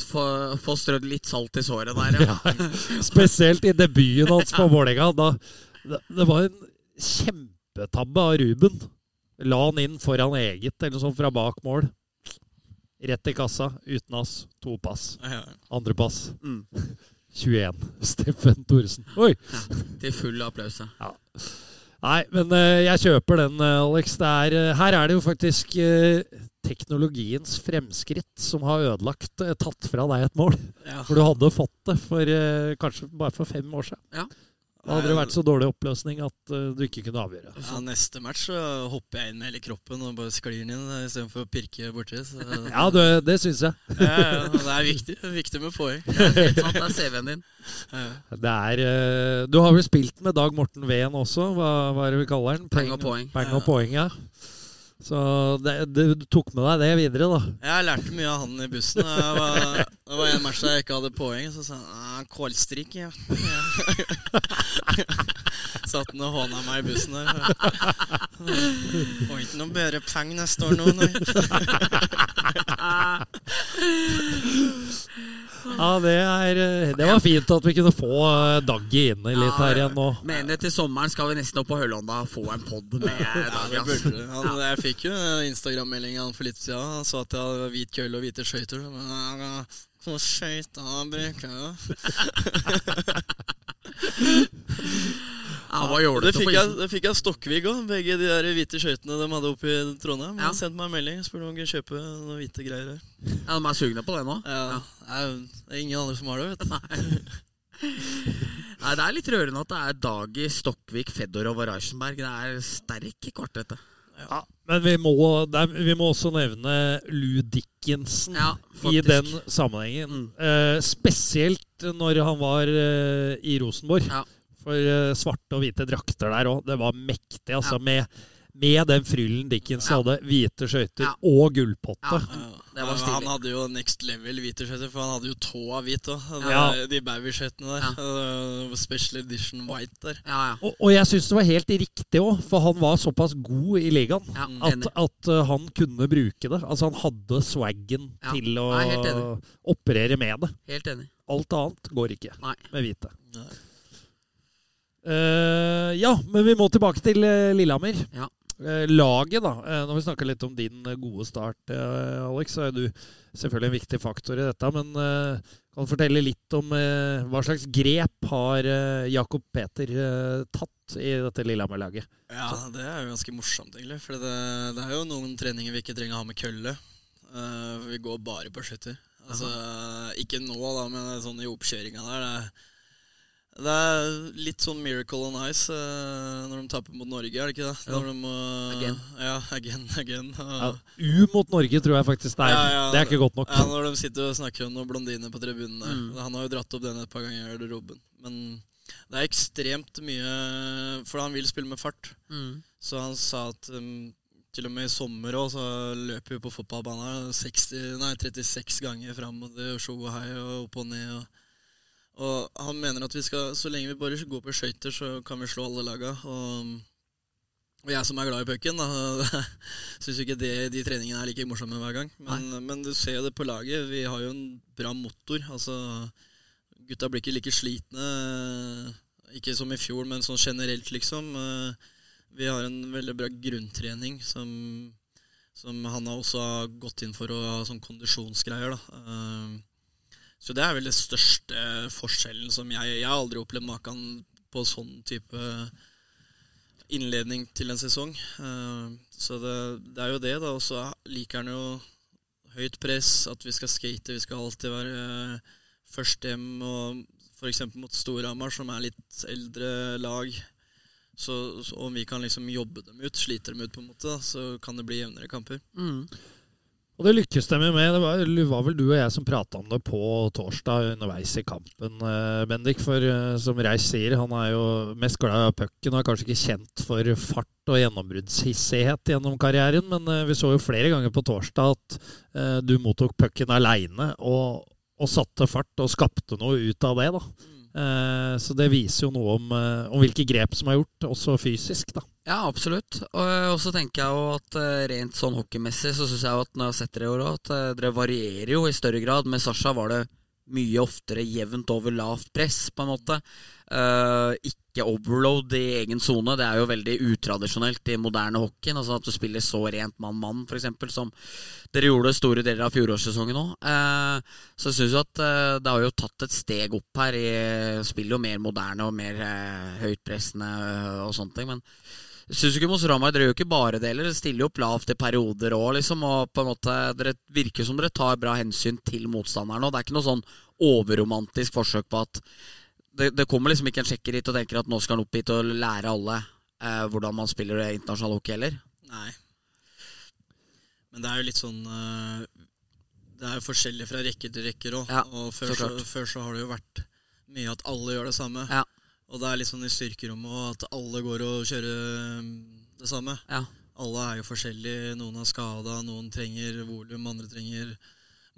Speaker 4: Få, få strødd litt salt i såret der, ja.
Speaker 3: Spesielt i debuten hans på Vålerenga. Det, det var en kjempetabbe av Ruben. La han inn foran eget eller sånt fra bak mål. Rett i kassa, uten ass. To pass. Andre pass.
Speaker 4: Mm.
Speaker 3: 21. Steffen Thoresen. Oi!
Speaker 4: Til full applaus. ja.
Speaker 3: Nei, men eh, jeg kjøper den, eh, Alex. Det er, eh, her er det jo faktisk teknologiens fremskritt som har ødelagt Tatt fra deg et mål.
Speaker 5: ja.
Speaker 3: For du hadde fått det for kanskje bare for fem år siden.
Speaker 4: Ja.
Speaker 3: Da hadde det vært så dårlig oppløsning at uh, du ikke kunne avgjøre.
Speaker 5: Ja, neste match så hopper jeg inn med hele kroppen og bare sklir den inn eh, istedenfor å pirke borti.
Speaker 3: Ja, det, det syns jeg.
Speaker 5: ja, ja, det er viktig, det viktig med poeng.
Speaker 4: Det er CV-en din.
Speaker 3: Det er uh, Du har vel spilt med Dag Morten Ven også? Hva, hva er det vi kaller den?
Speaker 4: Peng og poeng.
Speaker 3: Peng og poeng, ja. Så det, du tok med deg det videre, da.
Speaker 5: Jeg lærte mye av han i bussen. Det var, det var en match der jeg ikke hadde poeng, så sa han «Ah, 'kålstrik', ja. Satt han og håna meg i bussen der. Får ikke noe bedre peng neste år nå, nei.
Speaker 3: Ja, det, er, eh, det var fint at vi kunne få eh, Daggy inn litt her igjen nå.
Speaker 4: Mener til sommeren skal vi nesten opp på Høllånda og få en pod med
Speaker 5: Ja,
Speaker 4: Dag.
Speaker 5: vi
Speaker 4: ass.
Speaker 5: burde. Han, jeg fikk jo Instagram-melding for litt siden. Han sa at jeg hadde hvit kølle og hvite skøyter. Men, ja, Så skøyter bruker jeg jo.
Speaker 4: Ja, hva
Speaker 5: Det
Speaker 4: gjorde du
Speaker 5: fikk jeg, det fikk jeg Stokkvig òg. Begge de der hvite skøytene de hadde oppe i Trondheim.
Speaker 4: Ja.
Speaker 5: Han sendte meg en melding spurte om han kunne kjøpe noen hvite greier her.
Speaker 4: Ja, De er sugne på det nå?
Speaker 5: Ja, er det er ingen andre som har det, vet du.
Speaker 4: Nei, Det er litt rørende at det er Dagi, Stokkvik, Fedorov og Reichenberg. Det er sterk i kvartettet.
Speaker 3: Ja, men vi må, er, vi må også nevne Lou Dickinson
Speaker 4: Ja,
Speaker 3: i den sammenhengen.
Speaker 4: Mm.
Speaker 3: Eh, spesielt når han var eh, i Rosenborg.
Speaker 4: Ja.
Speaker 3: For eh, svarte og hvite drakter der òg. Det var mektig. Altså, med, med den fryllen Dickens
Speaker 4: Ja.
Speaker 3: hadde. Hvite skøyter
Speaker 4: Ja.
Speaker 3: og gullpotte.
Speaker 4: Ja.
Speaker 5: Ja. Han hadde jo next level hvite skøyter, for han hadde jo tåa hvit òg.
Speaker 3: Ja.
Speaker 5: De Bowie-skøytene der. Special edition white der.
Speaker 4: Ja, ja.
Speaker 3: Og, og jeg syns det var helt riktig òg, for han var såpass god i ligaen
Speaker 4: ja
Speaker 3: at, at uh, han kunne bruke det. Altså Han hadde swaggen
Speaker 4: Ja,
Speaker 3: til å
Speaker 4: er
Speaker 3: operere med det.
Speaker 4: Helt enig.
Speaker 3: Alt annet går ikke
Speaker 4: Nei.
Speaker 3: med hvite.
Speaker 5: Nei.
Speaker 3: Eh, ja, men vi må tilbake til eh, Lillehammer.
Speaker 4: Ja.
Speaker 3: Uh, laget, da. Uh, når vi snakka litt om din gode start, Alex, så er du selvfølgelig en viktig faktor i dette. Men kan du fortelle litt om hva slags grep har uh, Jakob Peter tatt i dette Lillehammer-laget?
Speaker 5: Ja, det er jo ganske morsomt, egentlig. For det, det er jo noen treninger vi ikke trenger å ha med kølle. Eh, vi går bare på skytter. Altså, ikke nå, da, men sånn i oppkjøringa der. Det er, det er litt sånn Miracle on Ice uh, når de taper mot Norge, er det ikke det?
Speaker 4: Ja.
Speaker 5: Når de uh,
Speaker 4: Again.
Speaker 5: Ja, again, again.
Speaker 3: Ja, U mot Norge tror jeg faktisk det er.
Speaker 5: Ja, ja.
Speaker 3: Det er ikke godt nok.
Speaker 5: Ja, når de sitter og snakker om noen blondiner på tribunen der.
Speaker 4: Mm.
Speaker 5: Han har jo dratt opp den et par ganger, Robben. Men det er ekstremt mye For han vil spille med fart.
Speaker 4: Mm.
Speaker 5: Så han sa at um, til og med i sommer også, så løper vi på fotballbanen 60, nei, 36 ganger fram og det sjo og hei og opp og ned. Og, og han mener at vi skal, så lenge vi bare går på skøyter, så kan vi slå alle laga. Og, og jeg som er glad i pucken, syns ikke det, de treningene er like morsomme hver gang. Men, men du ser jo det på laget. Vi har jo en bra motor. Altså, gutta blir ikke like slitne. Ikke som i fjor, men sånn generelt, liksom. Eh, Vi har en veldig bra grunntrening som, som han har også har gått inn for ha sånn kondisjonsgreier. da. Eh, Så det er vel den største forskjellen som jeg Jeg har aldri opplevd maken på sånn type innledning til en sesong. Eh, Så det, det er jo det, da. Og så liker han jo høyt press, at vi skal skate, vi skal alltid være eh, først hjem. Og f.eks. mot Storhamar, som er litt eldre lag. Så, så om vi kan liksom jobbe dem ut, slite dem ut, på en måte, så kan det bli jevnere kamper.
Speaker 4: Mm.
Speaker 3: Og det lykkes de jo med. Det var, det var vel du og jeg som prata om det på torsdag underveis i kampen, eh, Bendik. For eh, som Reis sier, han er jo mest glad i pucken og er kanskje ikke kjent for fart og gjennombruddshissighet gjennom karrieren, men eh, vi så jo flere ganger på torsdag at du mottok pucken aleine og, og satte fart og skapte noe ut av det. da. Eh, så det viser jo noe om, eh, om hvilke grep som er gjort, også fysisk. da.
Speaker 4: Ja, absolutt. Og, og så tenker jeg jo at eh, rent sånn hockeymessig så syns jeg jo at når jeg har sett dere i år òg, at eh, dere varierer jo i større grad. Med Sasha var det mye oftere jevnt over lavt press, på en måte. Uh, ikke overload i egen sone. Det er jo veldig utradisjonelt i moderne hockey. Altså at du spiller så rent mann-mann, f.eks., som dere gjorde store deler av fjorårssesongen òg. Uh, så jeg syns jo at uh, det har jo tatt et steg opp her. I, spiller jo mer moderne og mer høytpressende eh, og sånne ting. Men jeg syns ikke Mos Ramay dere gjør ikke bare det heller. Stiller jo opp lavt i perioder òg, liksom. Og på en måte Dere virker som dere tar bra hensyn til motstanderen. Og det er ikke noe sånn overromantisk forsøk på at det, det kommer liksom ikke en sjekker hit og tenker at nå skal han opp hit og lære alle eh, hvordan man spiller internasjonal hockey heller.
Speaker 5: Nei. Men det er jo litt sånn eh, Det er jo forskjellig fra rekke til rekker òg.
Speaker 4: Ja,
Speaker 5: og før
Speaker 4: så
Speaker 5: så, før så har det jo vært mye at alle gjør det samme.
Speaker 4: Ja.
Speaker 5: Og det er litt sånn i styrkerommet at alle går og kjører mm, det samme.
Speaker 4: Ja.
Speaker 5: Alle er jo forskjellige. Noen er skada, noen trenger volum, andre trenger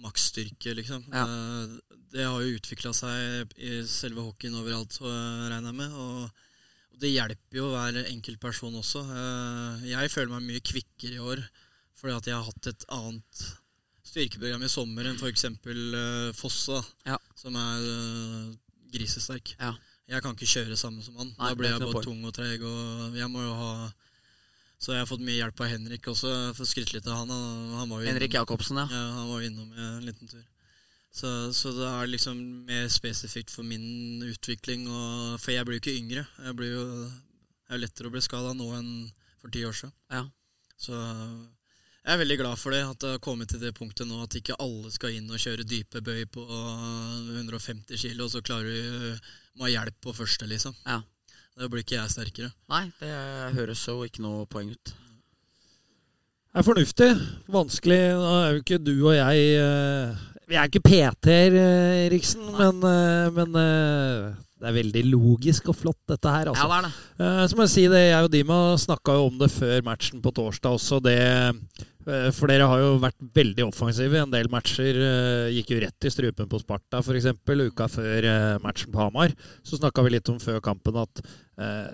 Speaker 5: maksstyrke, liksom.
Speaker 4: Ja.
Speaker 5: Eh, Det har jo utvikla seg i selve hockeyen overalt, regner jeg med. Og det hjelper jo hver enkelt person også. Eh, Jeg føler meg mye kvikkere i år fordi at jeg har hatt et annet styrkeprogram i sommer enn f.eks. Fosse,
Speaker 4: Ja.
Speaker 5: som er eh, grisesterk.
Speaker 4: Ja.
Speaker 5: Jeg kan ikke kjøre samme som han.
Speaker 4: Nei,
Speaker 5: da blir jeg
Speaker 4: bare
Speaker 5: tung og treg. Og jeg må jo ha Så jeg har fått mye hjelp av Henrik også, for å skryte litt av han. Han, var jo
Speaker 4: Henrik Jacobsen, ja.
Speaker 5: ja, han var jo innom en liten tur. Så, så det er liksom mer spesifikt for min utvikling. Og, for jeg blir jo ikke yngre. Jeg blir jo, jeg er lettere å bli skada nå enn for ti år siden.
Speaker 4: Ja.
Speaker 5: Så jeg er veldig glad for det, at det har kommet til det punktet nå at ikke alle skal inn og kjøre dype bøy på 150 kg, og så klarer du må ha hjelp på første, liksom.
Speaker 4: Ja.
Speaker 5: Da blir ikke jeg sterkere.
Speaker 4: Nei, det høres jo ikke noe poeng ut.
Speaker 3: Det er fornuftig. Vanskelig. Nå er jo ikke du og jeg eh, Vi er ikke PT-er, eh, Eriksen, men, eh, men eh, det er veldig logisk og flott, dette her. Altså.
Speaker 4: Ja, det er det.
Speaker 3: Så må jeg si det, jeg og Dima snakka jo om det før matchen på torsdag også. Det, for dere har jo vært veldig offensive i en del matcher. Gikk jo rett i strupen på Sparta f.eks. uka før matchen på Hamar. Så snakka vi litt om før kampen at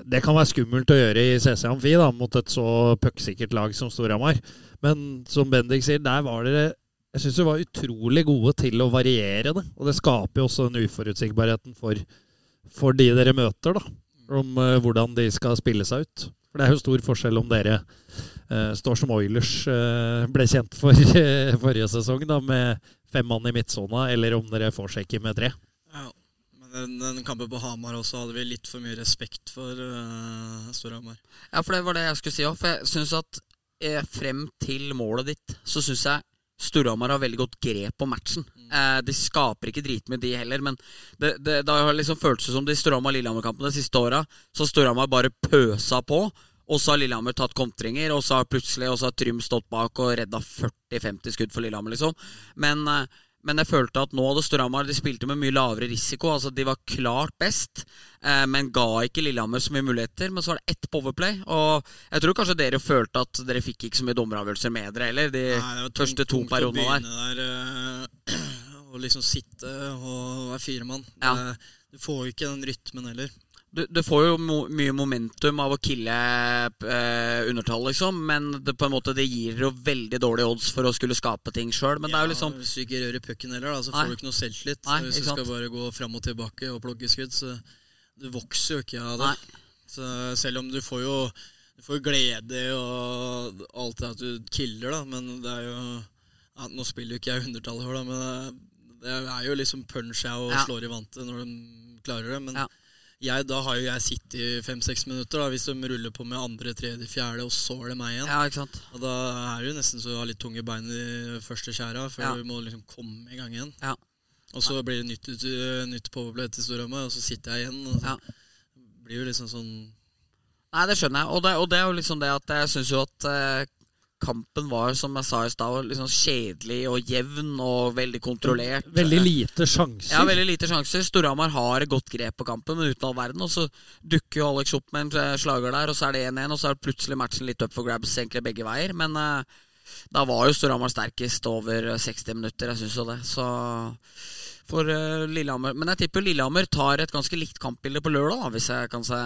Speaker 3: det kan være skummelt å gjøre i CC Amfi da, mot et så pucksikkert lag som Storhamar. Men som Bendik sier, der var dere jeg syns de var utrolig gode til å variere det. Og det skaper jo også den uforutsigbarheten for, for de dere møter, da. Om uh, hvordan de skal spille seg ut. For det er jo stor forskjell om dere uh, står som Oilers uh, ble kjent for forrige sesong, da, med fem mann i midtsona, eller om dere får sjekke med tre.
Speaker 5: Ja. Men den, den kampen på Hamar også hadde vi litt for mye respekt for uh, Storhamar.
Speaker 4: Ja, for det var det jeg skulle si òg. For jeg syns at eh, frem til målet ditt, så syns jeg Storhamar har veldig godt grep på matchen. Eh, de skaper ikke dritmye, de heller, men det, det, det har liksom føltes som de Storhamar-Lillehammer-kampene de siste åra. Så Storhamar bare pøsa på, og så har Lillehammer tatt kontringer, og så har plutselig og så har Trym stått bak og redda 40-50 skudd for Lillehammer, liksom. Men eh, men jeg følte at nå hadde Storhamar De spilte med mye lavere risiko. Altså De var klart best, eh, men ga ikke Lillehammer så mye muligheter. Men så var det ett powerplay, og jeg tror kanskje dere følte at dere fikk ikke så mye dommeravgjørelser med dere heller. De
Speaker 5: Nei, tungt-
Speaker 4: første to
Speaker 5: å
Speaker 4: periodene der.
Speaker 5: der. Å Og liksom sitte og være firemann.
Speaker 4: Ja.
Speaker 5: Du får jo ikke den rytmen heller.
Speaker 4: Du, du får jo mo mye momentum av å kille eh, undertall, liksom, men det, på en måte, det gir jo veldig dårlige odds for å skulle skape ting sjøl. Men det er jo liksom
Speaker 5: Hvis du ikke rører pucken heller, da, så
Speaker 4: Nei.
Speaker 5: får du ikke noe selvtillit.
Speaker 4: Nei,
Speaker 5: hvis du skal bare gå fram og tilbake og plukke skudd, så du vokser jo ikke av det. Så selv om du får jo du får glede og alt det at du killer, da, men det er jo ja, Nå spiller jo ikke jeg undertall i da, men det, det er jo liksom punch jeg og
Speaker 4: Ja.
Speaker 5: slår i vantet når de klarer det. Men
Speaker 4: Ja.
Speaker 5: Jeg, da har jo jeg sittet i fem-seks minutter, da, hvis de ruller på med andre, tredje, fjerde, og så er det meg igjen.
Speaker 4: Ja, ikke sant.
Speaker 5: Og da er det jo nesten så du har litt tunge bein i første skjæra, før
Speaker 4: Ja.
Speaker 5: du må liksom komme i gang igjen.
Speaker 4: Ja.
Speaker 5: Og så blir det nytt, nytt powerplay til Storhamar, og så sitter jeg igjen. Og så
Speaker 4: Ja.
Speaker 5: blir jo liksom sånn
Speaker 4: Nei, det skjønner jeg. Og det, og det er jo liksom det at jeg syns jo at eh, kampen var, som jeg sa i stad, liksom kjedelig og jevn og veldig kontrollert.
Speaker 3: Veldig lite sjanser.
Speaker 4: Ja, veldig lite sjanser. Storhamar har et godt grep på kampen, men uten all verden. Og så dukker jo Alex opp med en eh, slager der, og så er det 1-1, og så er plutselig matchen litt up for grabs egentlig begge veier. Men uh, da var jo Storhamar sterkest over eh, 60 minutter, jeg syns jo det. Så for uh, Lillehammer Men jeg tipper Lillehammer tar et ganske likt kampbilde på lørdag, da, hvis jeg kan se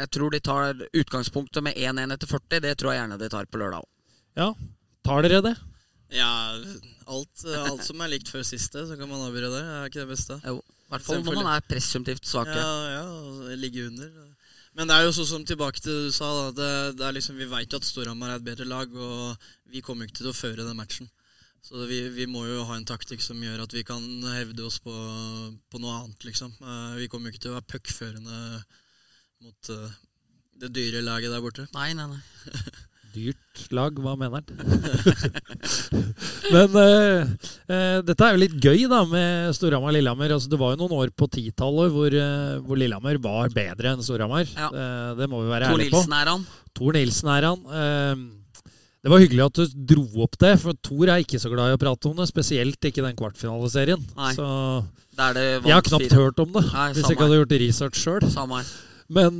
Speaker 4: Jeg tror de tar utgangspunktet med 1-1 etter 40. Det tror jeg gjerne de tar på lørdag òg.
Speaker 3: Ja, tar dere det?
Speaker 5: Ja, alt, alt som er likt før siste, så kan man avgjøre det. Er ikke det beste?
Speaker 4: Jo. I hvert fall når man er presumptivt svake.
Speaker 5: Ja, ja, ligge under. Men det er jo sånn som tilbake til du sa, da. Det, det er liksom, vi veit jo at Storhamar er et bedre lag, og vi kommer jo ikke til å føre den matchen. Så vi, vi må jo ha en taktikk som gjør at vi kan hevde oss på, på noe annet, liksom. Eh, Vi kommer jo ikke til å være puckførende mot eh, det dyre laget der borte.
Speaker 4: Nei, nei, nei.
Speaker 3: Dyrt lag, hva mener han? Men uh, uh, dette er jo litt gøy da med Storhamar-Lillehammer. Altså, det var jo noen år på titallet hvor, uh, hvor Lillehammer var bedre enn Storhamar.
Speaker 4: Ja.
Speaker 3: Det må vi være
Speaker 4: Tor
Speaker 3: ærlige på.
Speaker 4: Nilsen er han.
Speaker 3: Tor Nilsen er han. Det var hyggelig at du dro opp det, for Tor er ikke så glad i å prate om det. Spesielt ikke den kvartfinaleserien.
Speaker 4: Nei.
Speaker 3: Så
Speaker 4: er
Speaker 3: jeg har knapt hørt om det,
Speaker 4: Nei,
Speaker 3: hvis jeg ikke hadde gjort research sjøl. Men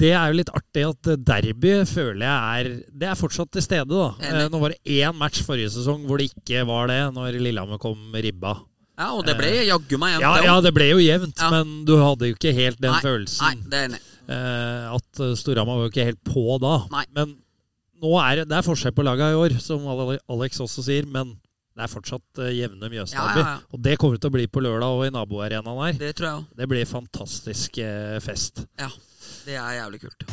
Speaker 3: det er jo litt artig at derby føler jeg er Det er fortsatt til stede, da. Eh, nå var det én match forrige sesong hvor det ikke var det, når Lillehammer kom ribba.
Speaker 4: Ja, og det ble jaggu meg jevnt.
Speaker 3: Ja, ja, det ble jo jevnt,
Speaker 4: Ja.
Speaker 3: men du hadde jo ikke helt den
Speaker 4: Nei,
Speaker 3: følelsen.
Speaker 4: Nei, det er enig.
Speaker 3: Eh, at eh, Storhamar var jo ikke helt på da.
Speaker 4: Nei.
Speaker 3: Men nå er det, det er forskjell på laga i år, som Alex også sier, men det er fortsatt eh, jevne Mjøsderby.
Speaker 4: Ja, ja, ja.
Speaker 3: Og det kommer til å bli på lørdag og i naboarenaen her.
Speaker 4: Det tror jeg også.
Speaker 3: Det blir fantastisk eh, fest.
Speaker 4: Ja. Det er jævlig kult.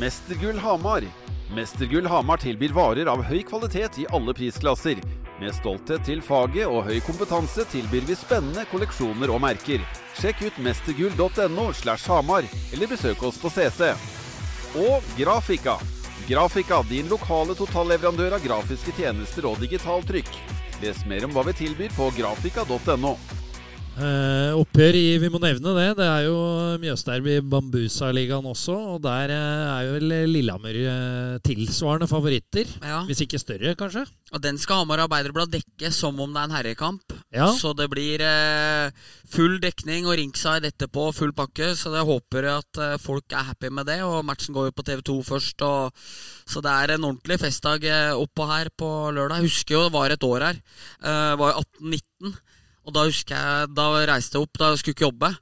Speaker 1: Mestergull Hamar. Mestergull Hamar tilbyr varer av høy kvalitet i alle prisklasser. Med stolthet til faget og høy kompetanse tilbyr vi spennende kolleksjoner og merker. Sjekk ut mestergull.no slash Hamar, eller besøk oss på CC. Og Grafika. Grafika, din lokale totalleverandør av grafiske tjenester og digitaltrykk. Les mer om hva vi tilbyr på grafika.no.
Speaker 3: Eh, oppgjør i Vi må nevne det. Det er jo Mjøsderby Bambusa-ligaen også. Og der eh, er jo vel Lillehammer eh, tilsvarende favoritter.
Speaker 4: Ja.
Speaker 3: Hvis ikke større, kanskje.
Speaker 4: Og den skal Hamar Arbeiderblad dekke som om det er en herrekamp.
Speaker 3: Ja.
Speaker 4: Så det blir eh, full dekning og ringside etterpå, full pakke. Så jeg håper at eh, folk er happy med det. Og matchen går jo på TV2 først. Og, så det er en ordentlig festdag oppå her på lørdag. Jeg husker jo det var et år her. Eh, var jo 1819. Og da husker jeg, da reiste jeg opp, da jeg skulle ikke jobbe.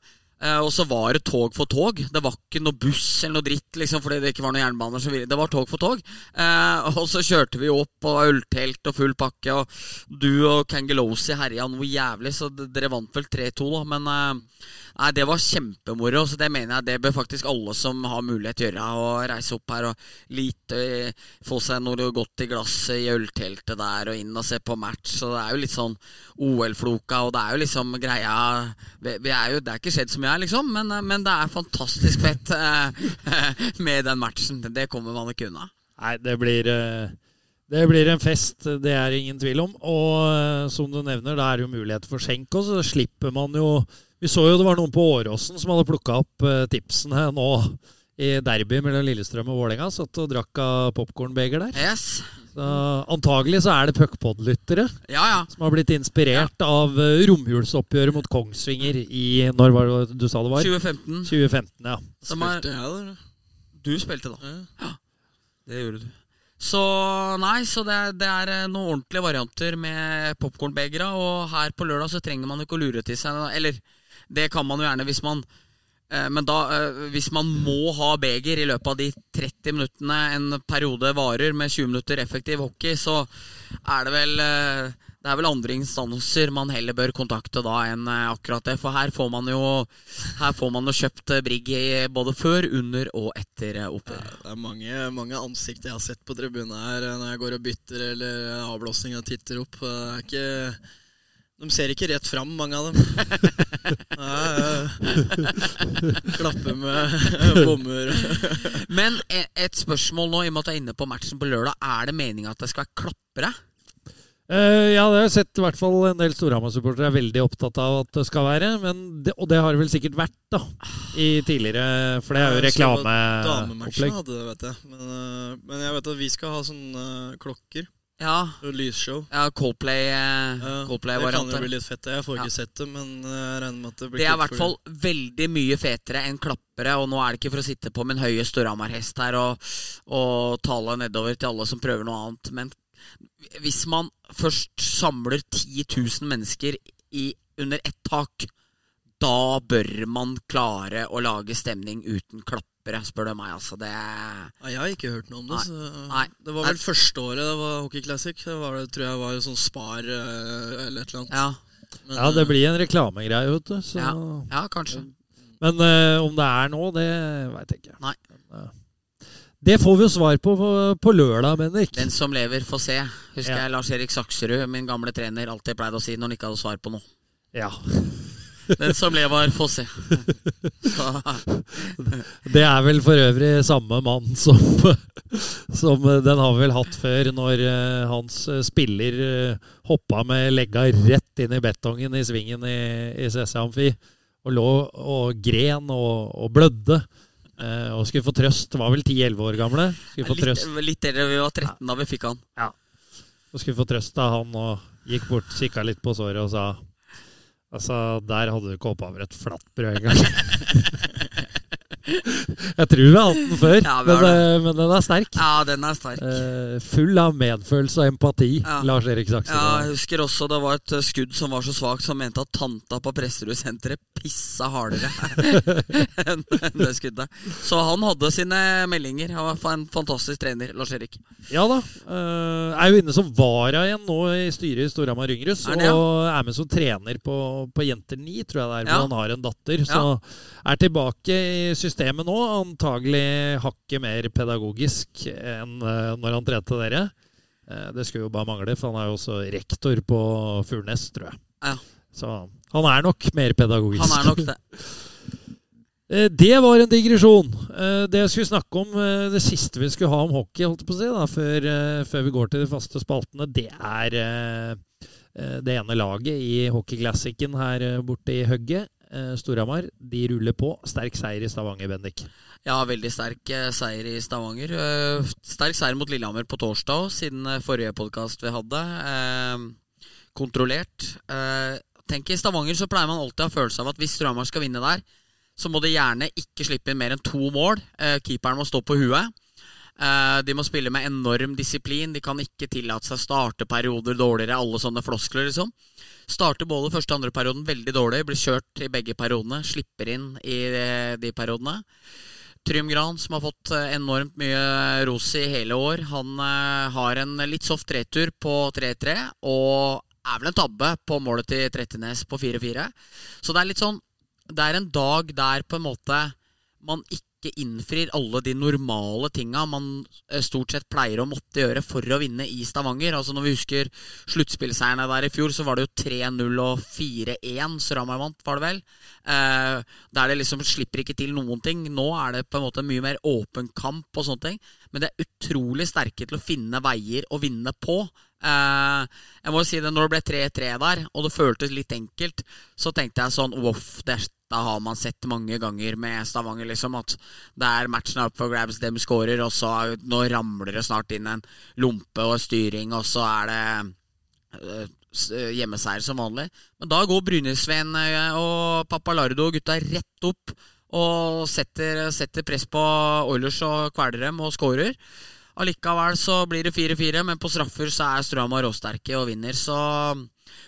Speaker 4: Eh, og så var det tog for tog. Det var ikke noe buss eller noe dritt, liksom, fordi det ikke var noe jernbane. så videre. Det var tog for tog. Eh, og så kjørte vi opp, og øltelt og full pakke. Og du og Kangelosi herja noe jævlig, så dere vant vel 3-2, da. Men eh, nei, det var kjempemoro. Så det mener jeg det bør faktisk alle som har mulighet gjøre. Å reise opp her og litt, eh, få seg noe godt i glasset i ølteltet der, og inn og se på match. Så det er jo litt sånn OL-floka, og det er jo liksom greia vi, vi er jo, Det er ikke skjedd så mye her, liksom, men, eh, men det er fantastisk fett eh, med den matchen. Det kommer man ikke unna.
Speaker 3: Nei, det blir det blir en fest, det er ingen tvil om. Og som du nevner, da er det jo mulighet for skjenk også. Så slipper man jo Vi så jo det var noen på Åråsen som hadde plukka opp eh, tipsene nå i derby mellom Lillestrøm og Vålerenga. Satt og drakk av popkornbeger der.
Speaker 4: Yes.
Speaker 3: Så antagelig så er det puckpod-lyttere
Speaker 4: Ja, ja.
Speaker 3: som har blitt inspirert av eh, romjulsoppgjøret mot Kongsvinger i Når var det du sa det var?
Speaker 4: 2015.
Speaker 3: 2015, ja.
Speaker 4: Som er,
Speaker 5: Spilte jeg der?
Speaker 4: du spilte da.
Speaker 5: Ja.
Speaker 4: Det gjorde du. Så nei, så det, er- det er eh, noen ordentlige varianter med popkornbegera. Og her på lørdag så trenger man ikke å lure til seg Eller det kan man jo gjerne hvis man eh, Men da, eh, hvis man må ha beger i løpet av de 30 minuttene en periode varer med 20 minutter effektiv hockey, så er det vel eh, det er vel andre instanser man heller bør kontakte da enn akkurat det. For her får man jo, får man jo kjøpt Brigg både før, under og etter oppgjør.
Speaker 5: Det er mange, mange ansikter jeg har sett på tribunen her når jeg går og bytter eller avblåsning og titter opp. Det er ikke De ser ikke rett fram, mange av dem. Nei, eh, med bommer.
Speaker 4: Men e- et spørsmål nå, i og med at du er inne på matchen på lørdag. Er det meninga at det skal være klappere?
Speaker 3: Uh, ja, det har jeg sett i hvert fall en del Storhamar-supportere er veldig opptatt av at det skal være. Men det, og det har det vel sikkert vært da i tidligere For det er jo reklameopplegg.
Speaker 5: Damematchen hadde det, vet jeg. Men, uh, men jeg vet at vi skal ha sånne uh, klokker
Speaker 4: Ja.
Speaker 5: lysshow.
Speaker 4: ja Coldplay, eh,
Speaker 5: Ja, det kan jo bli litt fett. Jeg får ikke sett det, men eh, jeg regner med at det blir
Speaker 4: Det er i hvert fall veldig mye fetere enn klappere. Og nå er det ikke for å sitte på min høye Storhamar-hest her og, og tale nedover til alle som prøver noe annet. Men hvis man først samler 10 000 mennesker i, under ett tak, da bør man klare å lage stemning uten klappere, spør du meg. Altså, det
Speaker 5: Ja, jeg har ikke hørt noe om det.
Speaker 4: Nei.
Speaker 5: Så
Speaker 4: Nei.
Speaker 5: Det var vel første året det var Hockey Classic. Det var det, tror jeg var sånn Spar eh, eller et eller annet.
Speaker 4: Ja,
Speaker 5: Men,
Speaker 3: Ja, det
Speaker 5: eh,
Speaker 3: blir en reklamegreie, vet du. Så.
Speaker 4: Ja. ja kanskje.
Speaker 3: Men uh, om det er nå, det veit jeg ikke.
Speaker 4: Nei.
Speaker 3: Men, uh... det får vi jo svar på på, på lørdag, Bendik.
Speaker 4: Den som lever, får se. Husker
Speaker 3: Ja.
Speaker 4: jeg Lars-Erik Sakserud, min gamle trener, alltid pleide å si når han ikke hadde svar på noe.
Speaker 3: Ja.
Speaker 4: Den som lever, får se. Så,
Speaker 3: Det er vel for øvrig samme mann som, som den har vi vel hatt før, når eh, hans spiller eh, hoppa med legga rett inn i betongen i svingen i, i CC Amfi. Og lå og gren og, og blødde. Eh, og skulle få trøst. Var vel 10-11 år gamle. Skulle få trøst,
Speaker 4: litt, litt eldre, vi var 13 da vi fikk han.
Speaker 3: og skulle få trøst av han og gikk bort, kikka litt på såret og sa Altså, der hadde du ikke hoppa over et flatt brød engang. Jeg tror vi har hatt den før,
Speaker 4: Ja,
Speaker 3: men, eh, men den er sterk.
Speaker 4: Ja, den er sterk.
Speaker 3: Eh, full av medfølelse og empati,
Speaker 4: Ja.
Speaker 3: Lars Erik Saksen.
Speaker 4: Ja, jeg husker også det var et eh, skudd som var så svakt som mente at tanta på Presterudsenteret pissa hardere enn det skuddet. Så han hadde sine meldinger. Han var en fantastisk trener, Lars Erik.
Speaker 3: Ja da. eh, er jo inne som vara igjen nå i styret i Storhamar Yngres,
Speaker 4: Er det, ja?
Speaker 3: Og er med som trener på, på Jenter 9, tror jeg det er.
Speaker 4: Ja.
Speaker 3: Han har en datter. Så er tilbake i systemet nå. Antagelig hakket mer pedagogisk enn eh, når han trente dere. Eh, det skulle jo bare mangle, for han er jo også rektor på Furnes, tror jeg.
Speaker 4: Ja.
Speaker 3: Så han er nok mer pedagogisk.
Speaker 4: Han er nok det.
Speaker 3: Eh, Det var en digresjon. Det jeg skulle snakke om, det siste vi skulle ha om hockey, holdt jeg på å si, da, før, før vi går til de faste spaltene, det er det ene laget i hockeyklassikken her borte i Høgget. Eh, Storhamar. De ruller på. Sterk seier i Stavanger, Bendik.
Speaker 4: Ja, veldig sterk eh, seier i Stavanger. Eh, sterk seier mot Lillehammer på torsdag òg, siden forrige podkast vi hadde. Kontrollert. Tenk I Stavanger så pleier man alltid å ha følelse av at hvis Storhamar skal vinne der, så må de gjerne ikke slippe inn mer enn to mål. Keeperen må stå på huet. Eh, de må spille med enorm disiplin. De kan ikke tillate seg å starte perioder dårligere. Alle sånne floskler, liksom. Starter både første og andre perioden veldig dårlig. Blir kjørt i begge periodene. Slipper inn i eh, de periodene. Trym Gran, som har fått eh, enormt mye ros i hele år, han har en litt soft retur på 3-3, og er vel en tabbe på målet til Trettenes på 4-4. Så det er litt sånn Det er en dag der på en måte man ikke innfrir alle de normale tinga man eh, stort sett pleier å måtte gjøre for å vinne i Stavanger. Altså Når vi husker sluttspillseierne der i fjor, så var det jo 3-0 og 4-1 Storhamar vant, var det vel. Eh, der det liksom slipper ikke til noen ting. Nå er det på en måte mye mer åpen kamp og sånne ting. Men det er utrolig sterke til å finne veier å vinne på. Eh, jeg må jo si det, når det ble 3-3 der, og det føltes litt enkelt, så tenkte jeg sånn Voff, dette har man sett mange ganger med Stavanger, liksom. At det er matchen up for grabs, dem scorer, og så nå ramler det snart inn en lompe og styring, og så er det eh, eh, hjemmeseier som vanlig. Men da går Brynesveen eh, og Papalardo og gutta rett opp og setter, setter press på Oilers og kveler dem og scorer. Allikevel så blir det 4-4, men på straffer så er Strømma råsterke og vinner. Så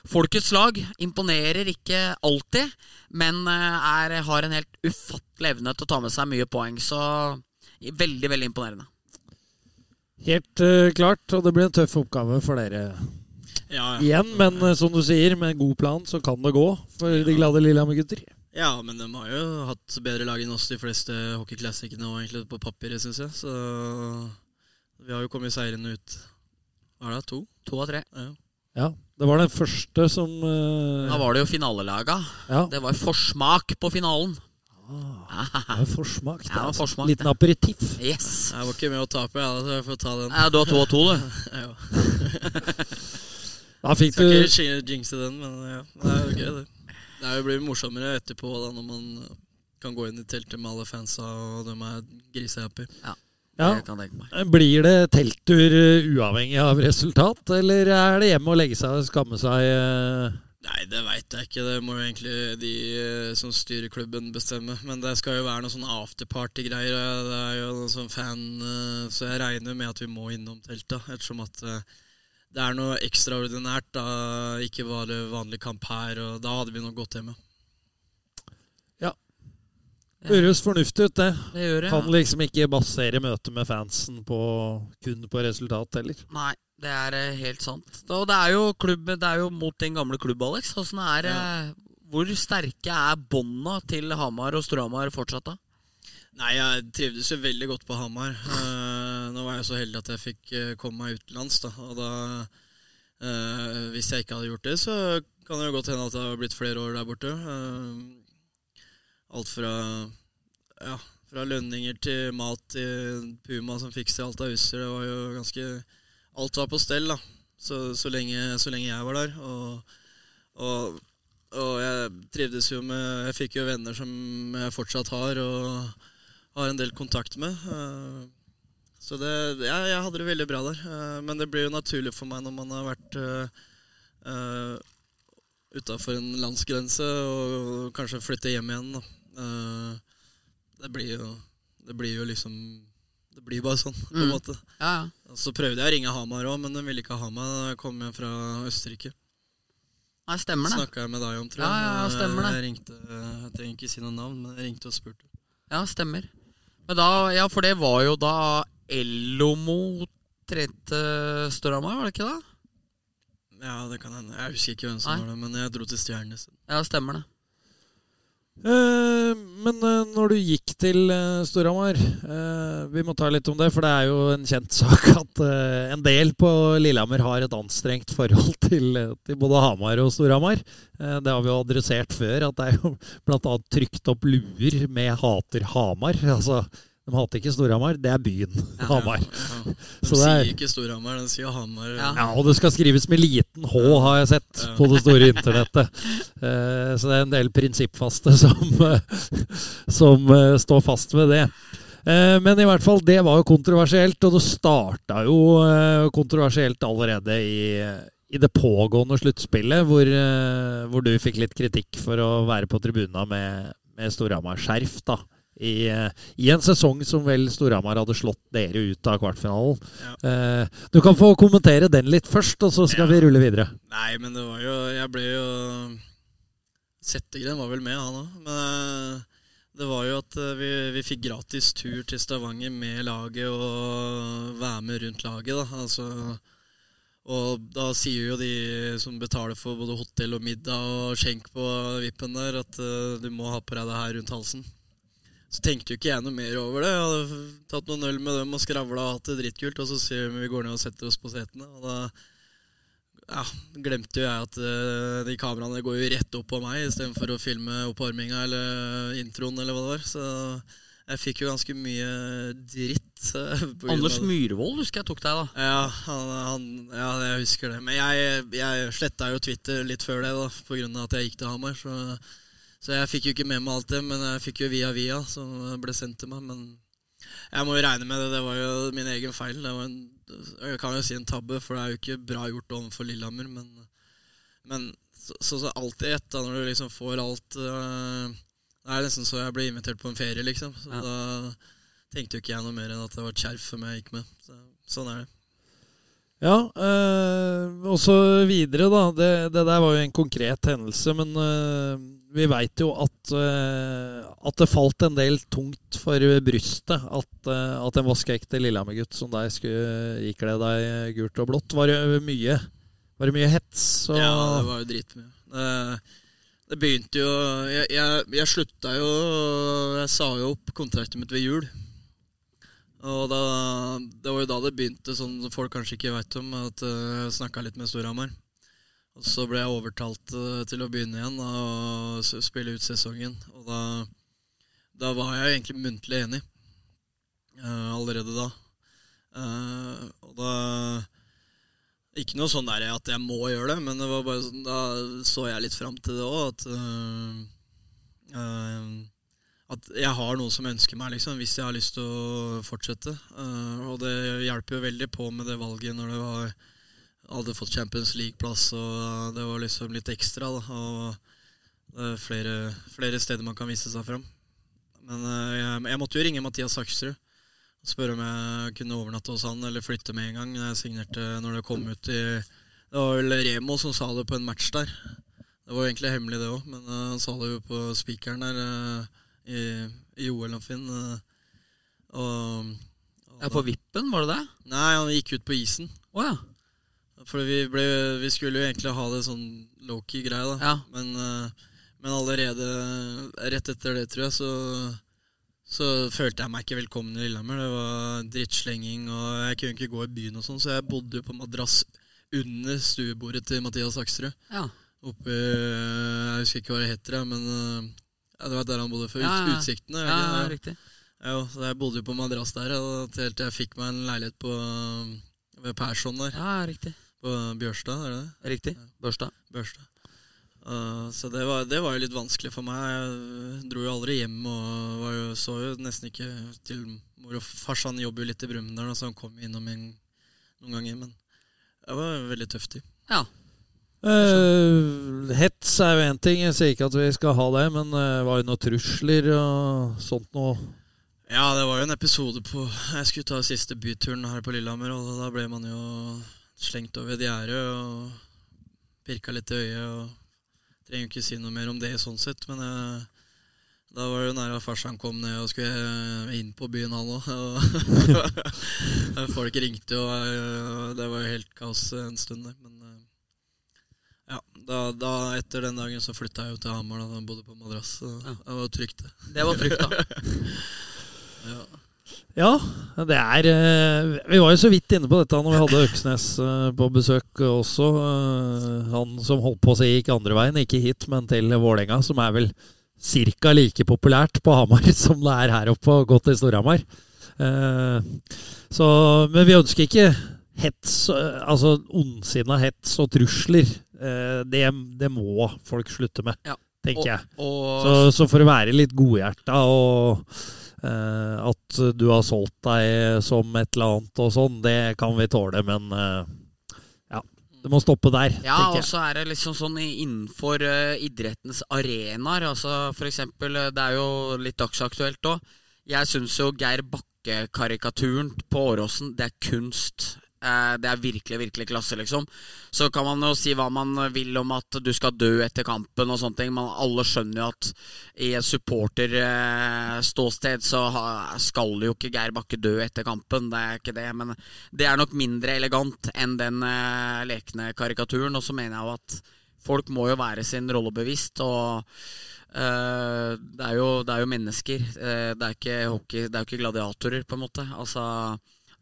Speaker 4: folkets lag imponerer ikke alltid, men eh, er, har en helt ufattelig evne til å ta med seg mye poeng. Så veldig, veldig imponerende.
Speaker 3: Helt uh, klart, og det blir en tøff oppgave for dere
Speaker 5: Ja, ja.
Speaker 3: igjen. Men uh, som du sier, med en god plan så kan det gå for de glade Lillehammer-gutter.
Speaker 5: ja, men de har jo hatt bedre lag enn oss de fleste hockeyklassikkene og egentlig på papiret, syns jeg. Så vi har jo kommet seirende ut. Hva er det, to?
Speaker 4: To av tre.
Speaker 5: Ja.
Speaker 3: Det var den første som uh...
Speaker 4: Da var det jo finalelaga.
Speaker 3: Ja,
Speaker 4: Det var forsmak på finalen.
Speaker 3: det er forsmak.
Speaker 4: Ja, det er
Speaker 3: altså.
Speaker 4: forsmak,
Speaker 3: Liten aperitiff.
Speaker 4: Yes.
Speaker 5: Jeg var ikke med å tape, jeg, så jeg får ta den.
Speaker 4: Ja, du har to og to, du.
Speaker 5: Ja.
Speaker 3: Da fikk
Speaker 5: Skal
Speaker 3: du
Speaker 5: ikke skin- jinxe den, men ja. Det er jo gøy, det. Det blir morsommere etterpå da, når man kan gå inn i teltet med alle fansa, og de er grisehappy.
Speaker 3: Ja.
Speaker 4: Det kan jeg tenke meg.
Speaker 3: Blir det telttur eh, uavhengig av resultat, eller er det hjemme å legge seg og skamme seg? eh?
Speaker 5: Nei, det veit jeg ikke. Det må jo egentlig de eh, som styrer klubben bestemme. Men det skal jo være noe sånn afterparty-greier. Det er jo noe sånn fan eh, Så jeg regner med at vi må innom telta, ettersom at eh, det er noe ekstraordinært. da Ikke bare vanlig kamp her, og da hadde vi nok gått hjemme.
Speaker 3: Høres fornuftig ut, det.
Speaker 4: Det gjør det.
Speaker 3: Kan liksom ikke basere møtet med fansen på, kun på resultat heller.
Speaker 4: Nei, det er eh, helt sant. Og det er jo, klubb, det er jo mot din gamle klubb, Alex. Hvordan er, ja. Hvor sterke er bånda til Hamar og Storhamar fortsatt, da?
Speaker 5: Nei, jeg trivdes jo veldig godt på Hamar. Uh, nå var jeg så heldig at jeg fikk eh, komme meg utenlands, da. Og da uh, Hvis jeg ikke hadde gjort det, så kan det jo godt hende at det har blitt flere år der borte. Eh, alt fra ja, fra lønninger til mat til Puma som fikser alt av utstyr. Det var jo ganske Alt var på stell, da. Så, så, lenge, så lenge jeg var der. Og, og, og jeg trivdes jo med Jeg fikk jo venner som jeg fortsatt har, og har en del kontakt med. Eh, Så det, jeg, jeg hadde det veldig bra der. Eh, Men det blir jo naturlig for meg når man har vært uh, utafor en landsgrense og kanskje flytte hjem igjen. Da. Eh, Det blir jo det blir jo liksom Det blir bare sånn, på en
Speaker 4: Mm.
Speaker 5: måte.
Speaker 4: Ja.
Speaker 5: Så prøvde jeg å ringe Hamar òg, men de ville ikke ha meg da jeg kom hjem fra Østerrike.
Speaker 4: Nei, stemmer det.
Speaker 5: Snakka jeg med deg om, tror jeg.
Speaker 4: Ja, ja, stemmer det.
Speaker 5: Jeg ringte, jeg trenger ikke si noe navn, men jeg ringte og spurte.
Speaker 4: Ja, stemmer. Men da, ja, for det var jo da Ellomo trente Storhamar, var det ikke det?
Speaker 5: Ja, det kan hende. Jeg husker ikke hvem som
Speaker 4: Nei.
Speaker 5: var det, men jeg dro til Stjernes.
Speaker 4: Ja, stemmer det.
Speaker 3: Eh, men eh, når du gikk til eh, Storhamar Vi må ta litt om det, for det er jo en kjent sak at en del på Lillehammer har et anstrengt forhold til, til både Hamar og Storhamar. Det har vi jo adressert før, at det er jo bl.a. trykt opp luer med 'hater Hamar'. Altså, de hater ikke Storhamar, det er byen Hamar.
Speaker 5: Ja, de sier
Speaker 3: er-
Speaker 5: ikke Storhamar, de sier Hamar.
Speaker 4: Ja.
Speaker 3: Ja, og det skal skrives med liten H, har jeg sett
Speaker 5: Ja.
Speaker 3: på det store internettet. Uh, så det er en del prinsippfaste som, uh, som uh, står fast ved det. Eh, men i hvert fall, det var jo kontroversielt, og det starta jo kontroversielt allerede i, i det pågående sluttspillet, hvor, hvor du fikk litt kritikk for å være på tribuna med, med Storhamar-skjerf. da. I, eh, I en sesong som vel Storhamar hadde slått dere ut av kvartfinalen. Eh, du kan få kommentere den litt først, og så skal
Speaker 5: Ja.
Speaker 3: vi rulle videre.
Speaker 5: Nei, men det var jo Jeg ble jo Settegren var vel med, han òg. Men eh, det var jo at eh, vi, vi fikk gratis tur til Stavanger med laget og være med rundt laget, da. Altså, og da sier jo de som betaler for både hotell og middag og skjenk på vippen der, at du må ha på deg det her rundt halsen. Så tenkte jo ikke jeg noe mer over det. Jeg hadde tatt noen øl med dem og skravla og hatt det dritkult. Og så sier vi vi går ned og setter oss på setene. Og da ja, glemte jo jeg at eh, de kameraene går jo rett opp på meg istedenfor å filme oppvarminga eller introen eller hva det var. Så jeg fikk jo ganske mye dritt. eh,
Speaker 4: Anders. Myhrvold husker jeg tok deg, da.
Speaker 5: Ja, han, han, ja, jeg husker det. Men jeg, jeg sletta jo Twitter litt før det, da, av at jeg gikk til Hamar. Så, så jeg fikk jo ikke med meg alt det, men jeg fikk jo via via, som ble sendt til meg. Men jeg må jo regne med det. Det var jo min egen feil. Det var en, jeg kan jo si en tabbe, for det er jo ikke bra gjort overfor Lillehammer. Men, men så, så, så alltid ett, da, når du liksom får alt øh, Det er nesten så jeg ble invitert på en ferie, liksom. Så
Speaker 4: Ja.
Speaker 5: da tenkte jo ikke jeg noe mer enn at det var et skjerf som jeg gikk med. Så, sånn er det.
Speaker 3: Ja, øh, og så videre, da. Det, det der var jo en konkret hendelse, men eh, vi veit jo at, eh, at det falt en del tungt for brystet at, eh, at en vaskeekte Lillehammer-gutt som deg skulle ikle deg gult og blått. Var det mye, var det mye hets? Og,
Speaker 5: Ja, det var jo dritmye. Det, det begynte jo jeg, jeg, jeg slutta jo Jeg sa jo opp kontrakten mitt ved jul. Og da, det var jo da det begynte, sånn folk kanskje ikke veit om, at eh, jeg snakka litt med Storhamar. Og så ble jeg overtalt eh, til å begynne igjen og spille ut sesongen. Og da, da var jeg egentlig muntlig enig uh, allerede da. Uh, og da ikke noe sånn der at jeg må gjøre det, men det var bare sånn, da så jeg litt fram til det òg. At, uh, at jeg har noen som ønsker meg, liksom, hvis jeg har lyst til å fortsette. Og det hjelper jo veldig på med det valget når det var hadde fått Champions League-plass, og det var liksom litt ekstra. Da, og det er flere, flere steder man kan vise seg fram. Men øh, jeg, jeg måtte jo ringe Mathias Saksrud og spørre om jeg kunne overnatte hos han eller flytte med en gang. Jeg signerte når det kom ut i Det var vel Remo som sa det på en match der. Det var jo egentlig hemmelig, det òg, men han sa det jo på spikeren der i, i OL, Finn. øh, og, og
Speaker 4: Ja, På vippen, var det det?
Speaker 5: Nei, han gikk ut på isen.
Speaker 4: Oh, ja.
Speaker 5: For vi, ble, vi skulle jo egentlig ha det sånn low-key greie, da.
Speaker 4: ja.
Speaker 5: Men, øh, men allerede rett etter det, tror jeg, så, så følte jeg meg ikke velkommen i Lillehammer. Det var drittslenging, og jeg kunne ikke gå i byen og sånn, så jeg bodde jo på madrass under stuebordet til Mathias Aksrud.
Speaker 4: ja.
Speaker 5: Oppe Jeg husker ikke hva det heter, men øh, ja, det var der han bodde før.
Speaker 4: Ja, ja.
Speaker 5: Utsiktene.
Speaker 4: ja, ja riktig.
Speaker 5: Ja, så jeg bodde jo på madrass der, og helt til jeg fikk meg en leilighet på ved Persson der,
Speaker 4: Ja, riktig.
Speaker 5: På Bjørstad, er det det?
Speaker 4: Riktig. Børstad.
Speaker 5: Børstad. Uh, så det var, det var jo litt vanskelig for meg. Jeg dro jo aldri hjem og var jo, så jo nesten ikke til mor og farsan jobber jo litt i Brumunddal, så han kom innom en, noen ganger. Men det var veldig tøft. tid.
Speaker 4: Ja.
Speaker 3: Uh, hets er jo én ting, jeg sier ikke at vi skal ha det, men uh, var det noen trusler og sånt noe?
Speaker 5: Ja, det var jo en episode på Jeg skulle ta siste byturen her på Lillehammer, og da ble man jo slengt over et gjerde og pirka litt i øyet. og Trenger ikke si noe mer om det sånn sett, men jeg, da var det nære at farsan kom ned og skulle eh, inn på byen, han òg. Folk ringte, og eh, det var jo helt kaos en stund. Men eh, ja, da, da etter den dagen så flytta jeg jo til Hamar, da jeg bodde på madrass. Så
Speaker 4: Ja.
Speaker 5: det var trygt, det.
Speaker 4: Det var trygt, da.
Speaker 5: Ja.
Speaker 3: Ja, det er eh, Vi var jo så vidt inne på dette når vi hadde Øksnes eh, på besøk også. Eh, Han som holdt på å si gikk andre veien, ikke hit, men til Vålerenga, som er vel ca. like populært på Hamar som det er her oppe, og godt i Storhamar. Så, men vi ønsker ikke hets, altså ondsinna hets og trusler. Det, det må folk slutte med, tenker jeg. Så, så for å være litt godhjerta og at du har solgt deg som et eller annet og sånn, det kan vi tåle, men eh, ja. Det må stoppe der,
Speaker 4: Ja, og så er det liksom sånn innenfor eh, idrettens arenaer. Altså for eksempel, eh, det er jo litt dagsaktuelt òg. Jeg syns jo Geir Bakke-karikaturen på Åråsen, det er kunst. Eh, Det er virkelig, virkelig klasse, liksom. Så kan man jo si hva man vil om at du skal dø etter kampen og sånne ting, men alle skjønner jo at i et supporterståsted så skal jo ikke Geir Bakke dø etter kampen, det er ikke det. Men det er nok mindre elegant enn den eh, lekne karikaturen. Og så mener jeg jo at folk må jo være sin rolle bevisst. Og eh, det, er jo, det er jo mennesker. Det, er ikke hockey, det er jo ikke gladiatorer, på en måte. Altså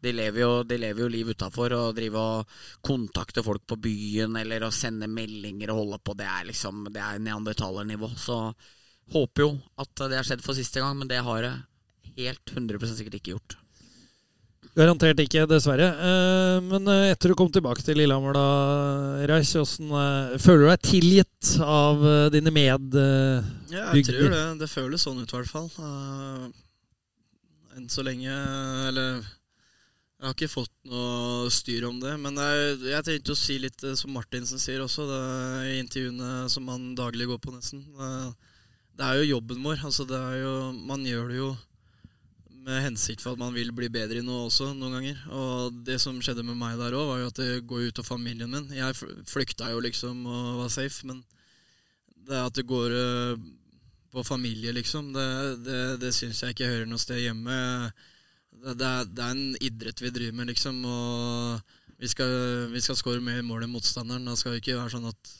Speaker 4: de lever jo, de lever jo liv utafor og driver og kontakter folk på byen eller å sende meldinger og holde på. Det er liksom Det er neandertalernivå. Så håper jo at det har skjedd for siste gang, men det har det helt 100% sikkert ikke gjort.
Speaker 3: Garantert ikke, dessverre. Eh, Men eh, etter du kom tilbake til Lillehammer, da, Reis, hvordan eh, føler du deg tilgitt av dine med... eh,
Speaker 5: Ja, jeg tror det. Det føles sånn ut, i hvert fall. Enn så lenge Eller jeg har ikke fått noe styr om det. Men jeg tenkte å si litt eh, som Martinsen sier også, det, i intervjuene som han daglig går på, nesten. Det er jo jobben vår. Altså, jo, man gjør det jo med hensikt for at man vil bli bedre i noe også, noen ganger. Og det som skjedde med meg der òg, var jo at det går ut av familien min. Jeg flykta jo liksom og var safe, men det at det går eh, på familie, liksom, det, det, det syns jeg ikke hører noe sted hjemme. Det, er, det er en idrett vi driver med, liksom, og vi skal, vi skal score mer mål enn motstanderen. Da skal det ikke være sånn at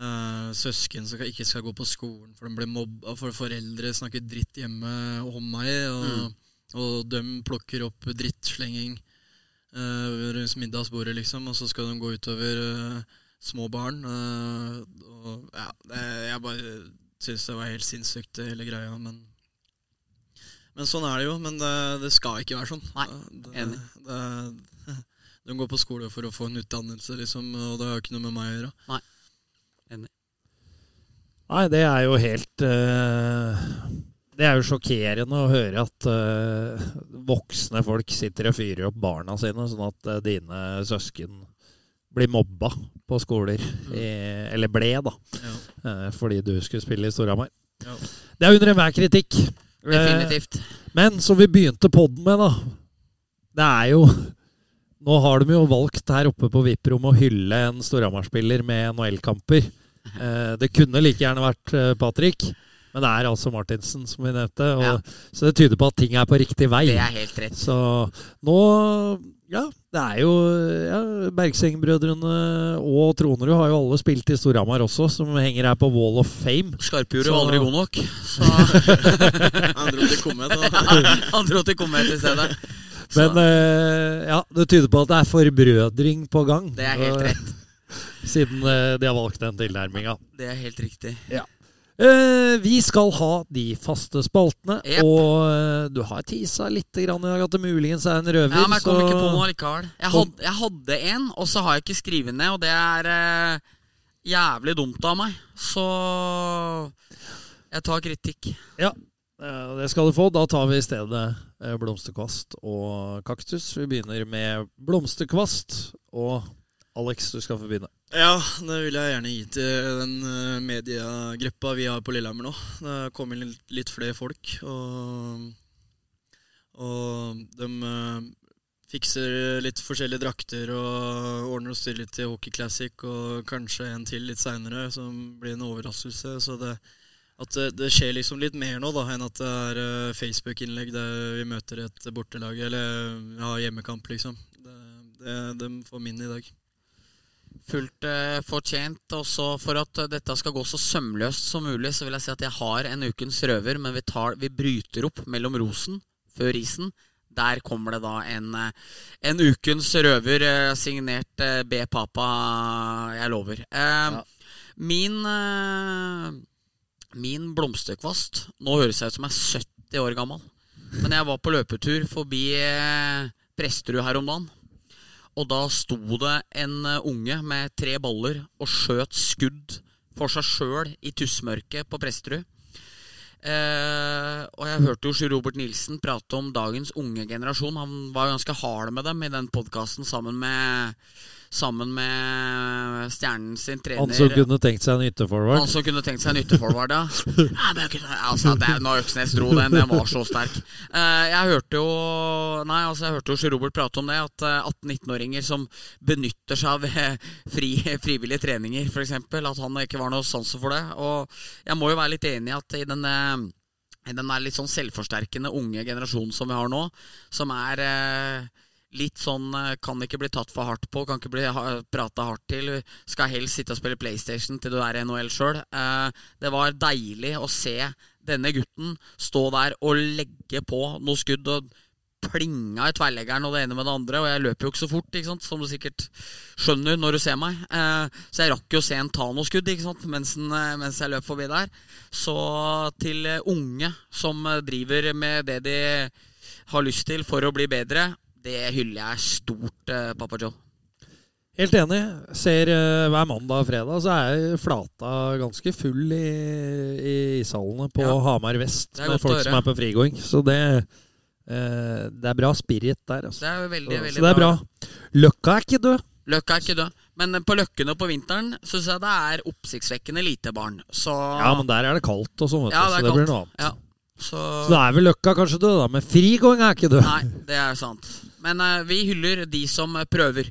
Speaker 5: uh, søsken skal, ikke skal gå på skolen for de blir mobba, for foreldre snakker dritt hjemme om meg, og, og de plukker opp drittslenging uh, rundt middagsbordet, liksom, og så skal de gå utover uh, små barn. Uh, og ja, det, jeg bare syns det var helt sinnssykt, hele greia. Men, men sånn er det jo. Men det, det skal ikke være sånn.
Speaker 4: Nei,
Speaker 5: det,
Speaker 4: enig.
Speaker 5: Det, de går på skole for å få en utdannelse, liksom, og det har ikke noe med meg å gjøre.
Speaker 3: Nei, enig. Nei, det er jo helt uh, Det er jo sjokkerende å høre at uh, voksne folk sitter og fyrer opp barna sine, sånn at uh, dine søsken blir mobba på skoler. I, eller ble, da.
Speaker 5: Ja.
Speaker 3: fordi du skulle spille i Storhamar.
Speaker 5: Ja.
Speaker 3: Det er under enhver kritikk. Eh,
Speaker 4: Definitivt.
Speaker 3: men som vi begynte podden med, da. Det er jo Nå har de jo valgt her oppe på VIP-rommet å hylle en Storhamar-spiller med NHL-kamper. Eh, det kunne like gjerne vært eh, Patrick, men det er altså Martinsen, som vi nevnte. Og,
Speaker 4: Ja.
Speaker 3: Så det tyder på at ting er på riktig vei.
Speaker 4: Det er helt rett.
Speaker 3: Så nå Ja, det er jo ja, Bergseng-brødrene og Tronerud har jo alle spilt i Storhamar også, som henger her på Wall of Fame.
Speaker 4: Skarpjordet
Speaker 3: er
Speaker 4: var aldri god nok. Så
Speaker 5: Han dro til Komet. da.
Speaker 4: han dro til Komet i stedet. Så
Speaker 3: Men eh, ja, det tyder på at det er forbrødring på gang.
Speaker 4: det er helt rett.
Speaker 3: Siden eh, de har valgt den tilnærminga.
Speaker 4: Det er helt riktig.
Speaker 3: Eh, vi skal ha de faste spaltene,
Speaker 4: yep.
Speaker 3: og eh, du har tisa litt i dag at det muligens er en røver.
Speaker 4: Ja, men jeg kom
Speaker 3: så-
Speaker 4: ikke på noe likevel. Jeg, had, jeg hadde en, og så har jeg ikke skrevet ned, og det er eh, jævlig dumt av meg. Så jeg tar kritikk.
Speaker 3: Ja, eh, det skal du få. Da tar vi i stedet eh, blomsterkvast og kaktus. Vi begynner med blomsterkvast. Og Alex, du skal få begynne.
Speaker 5: Ja, det vil jeg gjerne gi til den eh, mediegruppa vi har på Lillehammer nå. Det har kommet litt, litt flere folk. Og Og de eh, fikser litt forskjellige drakter og ordner og styrer litt til Hockey Classic og kanskje en til litt seinere, som blir en overraskelse. Så det, at det, det skjer liksom litt mer nå da, enn at det er eh, Facebook-innlegg der vi møter et bortelag, eller ja, hjemmekamp, liksom. Det, det, de får min i dag.
Speaker 4: Fullt eh, fortjent. Også for at dette skal gå så sømløst som mulig, så vil jeg si at jeg har en ukens røver, men vi, tar, vi bryter opp mellom rosen før isen. Der kommer det da en, eh, en ukens røver eh, signert eh, B. Papa, jeg lover. Eh, Min eh, Min blomsterkvast Nå høres jeg ut som jeg er 70 år gammel. Men jeg var på løpetur forbi Presterud her om dagen. Og da sto det en eh, unge med tre baller og skjøt skudd for seg sjøl i tussmørket på Presterud. Eh, og jeg hørte jo Sjur Robert Nilsen prate om dagens unge generasjon. Han var ganske hard med dem i den podkasten sammen med Sammen med stjernen sin trener.
Speaker 3: Han som kunne tenkt seg en ytterforward.
Speaker 4: Han som kunne tenkt seg en ytterforward, ja. ja men jeg kunne, altså, det, når Øksnes dro den, den var så sterk. Eh, jeg hørte jo Nei, altså jeg hørte jo Sjur Robert prate om det, at eh, 18-19-åringer som benytter seg av eh, fri, frivillige treninger, f.eks., at han ikke var noe sansen for det. Og jeg må jo være litt enig i at i den eh, den der litt sånn selvforsterkende unge generasjonen som vi har nå, som er eh, litt sånn eh, Kan ikke bli tatt for hardt på, kan ikke bli prata hardt til. Skal helst sitte og spille PlayStation til du er i NHL sjøl. Eh, det var deilig å se denne gutten stå der og legge på noe skudd og plinga i tverrleggeren og det ene med det andre. Og jeg løper jo ikke så fort, ikke sant? som du sikkert skjønner når du ser meg. Eh, så jeg rakk jo å se en ta noe skudd ikke sant? Mens, den, eh, mens jeg løp forbi der. Så til unge som driver med det de har lyst til for å bli bedre, det hyller jeg stort, eh, Papa Joe.
Speaker 3: Helt enig. Ser eh, hver mandag og fredag så er flata ganske full i, i ishallene på
Speaker 4: Ja.
Speaker 3: Hamar vest
Speaker 4: Det er
Speaker 3: med
Speaker 4: godt å
Speaker 3: folk som er på frigåing. Så det, eh, det er bra spirit der. Altså.
Speaker 4: Det er jo veldig,
Speaker 3: så,
Speaker 4: veldig
Speaker 3: så det er bra. Løkka er ikke død.
Speaker 4: Løkka er ikke død. Men på på Løkkene på vinteren syns jeg det er oppsiktsvekkende lite barn. Så
Speaker 3: Ja, men der er det kaldt og sånn, vet du,
Speaker 4: Ja, det er
Speaker 3: så det blir noe annet.
Speaker 4: Ja, så
Speaker 3: Så da er vel Løkka kanskje død, da. Men frigåing er ikke død.
Speaker 4: Nei, det er sant. Men uh, vi hyller de som eh, prøver.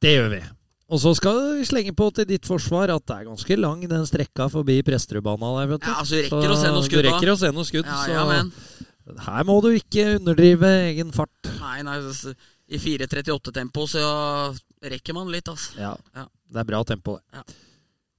Speaker 3: Det gjør vi. Og så skal vi slenge på til ditt forsvar at det er ganske lang den strekka forbi Presterudbana der, vet du.
Speaker 4: Ja, altså, du rekker å se noen skudd,
Speaker 3: Du
Speaker 4: da.
Speaker 3: rekker å se noe skudd,
Speaker 4: Ja, ja, men
Speaker 3: her må du ikke underdrive egen fart.
Speaker 4: Nei, nei, s- i 4.38-tempo så rekker man litt, altså.
Speaker 3: Ja,
Speaker 4: Ja.
Speaker 3: det er bra tempo, det.
Speaker 4: Ja.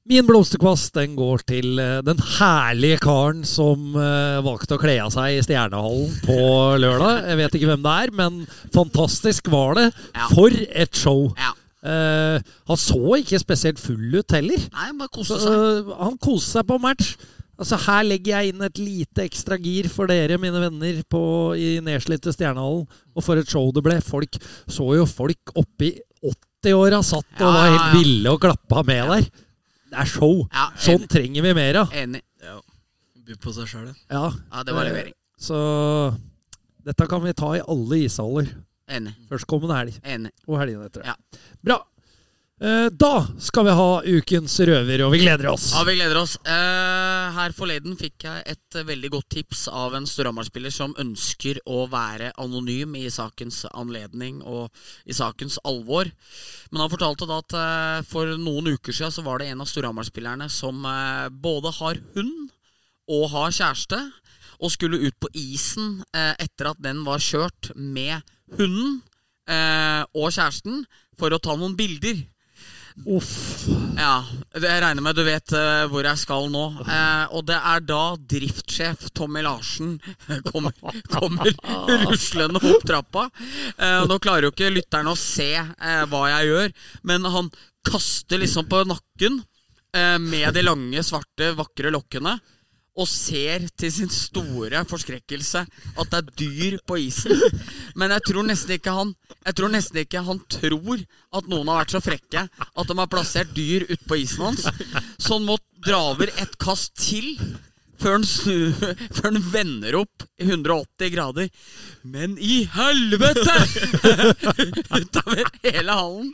Speaker 3: Min blomsterkvast den går til eh, den herlige karen som eh, valgte å kle av seg i Stjernehallen på lørdag. Jeg vet ikke hvem det er, men fantastisk var det.
Speaker 4: Ja.
Speaker 3: For et show!
Speaker 4: Ja.
Speaker 3: Eh, han så ikke spesielt full ut heller.
Speaker 4: Nei, bare koste seg.
Speaker 3: øh, han koste seg på match. Altså Her legger jeg inn et lite ekstra gir for dere, mine venner, på, i nedslitte Stjernehallen. Og for et show det ble. Folk så jo folk oppi 80-åra satt og var helt ville og klappa med der. Det er show.
Speaker 4: Ja,
Speaker 3: Sånn trenger vi mer av.
Speaker 4: Enig.
Speaker 5: Ja. By på seg sjøl,
Speaker 3: Ja,
Speaker 4: Ja, det var
Speaker 3: Eh,
Speaker 4: levering.
Speaker 3: Så dette kan vi ta i alle ishaller.
Speaker 4: Enig.
Speaker 3: Førstkommende helg
Speaker 4: Enig.
Speaker 3: og helgen etter.
Speaker 4: Ja.
Speaker 3: Bra. Eh, da skal vi ha ukens røver, og vi gleder oss.
Speaker 4: Ja, vi gleder oss. Eh, her forleden fikk jeg et veldig godt tips av en Storhamar-spiller som ønsker å være anonym i sakens anledning og i sakens alvor. Men han fortalte da at eh, for noen uker siden så var det en av Storhamar-spillerne som både har hund og har kjæreste, og skulle ut på isen etter at den var kjørt med hunden og kjæresten for å ta noen bilder.
Speaker 3: Uff.
Speaker 4: Ja, jeg regner med du vet eh, hvor jeg skal nå. Eh, og det er da driftssjef Tommy Larsen kommer, kommer ruslende opp trappa. Eh, nå klarer jo ikke lytterne å se hva jeg gjør, men han kaster liksom på nakken med de lange, svarte, vakre lokkene. Og ser til sin store forskrekkelse at det er dyr på isen. Men jeg tror nesten ikke han Jeg tror nesten ikke han tror at noen har vært så frekke at de har plassert dyr utpå isen hans. Så han må dra over et kast til før han, snu, før han vender opp i 180 grader. Men i helvete! Utover hele hallen.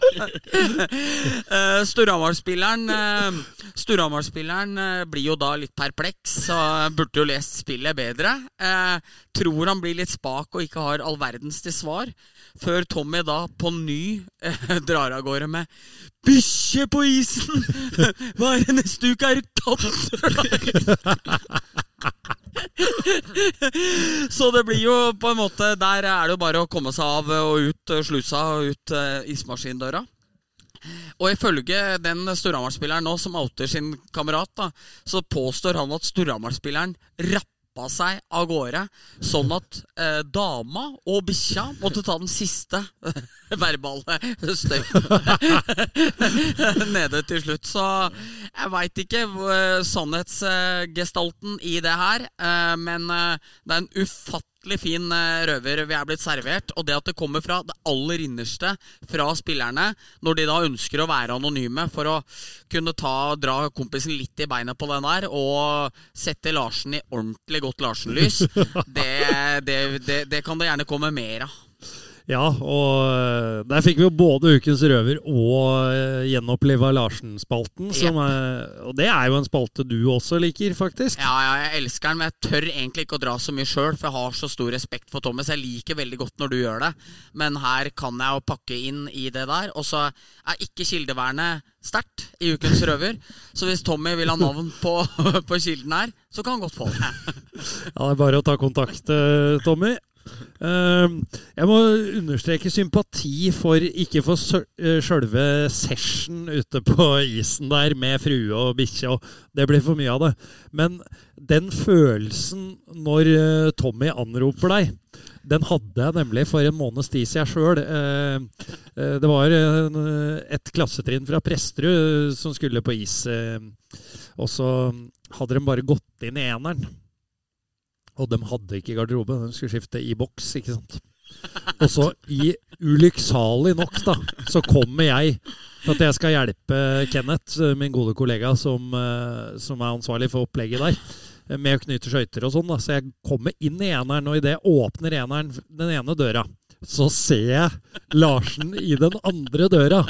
Speaker 4: Uh, Storhamar-spilleren uh, Storhamar-spilleren uh, blir jo da litt perpleks og burde jo lest spillet bedre. Tror han blir litt spak og ikke har all verdens til svar. Før Tommy da på ny uh, drar av gårde med 'Bikkje på isen! Hva er det neste uke? Er det katt?' Så det blir jo på en måte Der er det jo bare å komme seg av og ut slusa og ut ismaskindøra. Og ifølge den Storhamar-spilleren nå som outer sin kamerat, da, så påstår han at Storhamar-spilleren rappa seg av gårde, sånn at eh, dama og bikkja måtte ta den siste verbale støyten nede til slutt. Så jeg veit ikke uh, sannhetsgestalten i det her, eh, men eh, det er en ufattelig fin eh, røver vi er blitt servert. Og det at det kommer fra det aller innerste fra spillerne, når de da ønsker å være anonyme for å kunne ta, dra kompisen litt i beinet på den der og sette Larsen i ordentlig godt Larsen-lys, det, det, det, det kan det gjerne komme mer av.
Speaker 3: Ja, og eh, der fikk vi jo både Ukens røver og uh, gjenoppliva Larsen-spalten. som er- Og det er jo en spalte du også liker, faktisk.
Speaker 4: Ja, ja, jeg elsker den, men jeg tør egentlig ikke å dra så mye sjøl, for jeg har så stor respekt for Thomas. Jeg liker veldig godt når du gjør det, men her kan jeg jo pakke inn i det der. Og så er ikke kildevernet sterkt i Ukens røver, så hvis Tommy vil ha navn på, på kilden her, så kan han godt få det.
Speaker 3: Ja, Det er bare å ta kontakt, eh, Tommy. Eh, jeg må understreke sympati for ikke for eh, sjølve session ute på isen der med frue og bikkje. og Det blir for mye av det. Men den følelsen når eh, Tommy anroper deg, den hadde jeg nemlig for en måneds tid siden sjøl. Det var et klassetrinn fra Presterud som skulle på is. eh, Og så hadde de bare gått inn i eneren. Og de hadde ikke garderobe. De skulle skifte i boks, ikke sant. Og så, i ulykksalig nok, da, så kommer jeg for at jeg skal hjelpe Kenneth, min gode kollega, som, eh, som er ansvarlig for opplegget der, med å knyte skøyter og sånn. da. Så jeg kommer inn i eneren, og idet jeg åpner eneren, den ene døra, så ser jeg Larsen i den andre døra.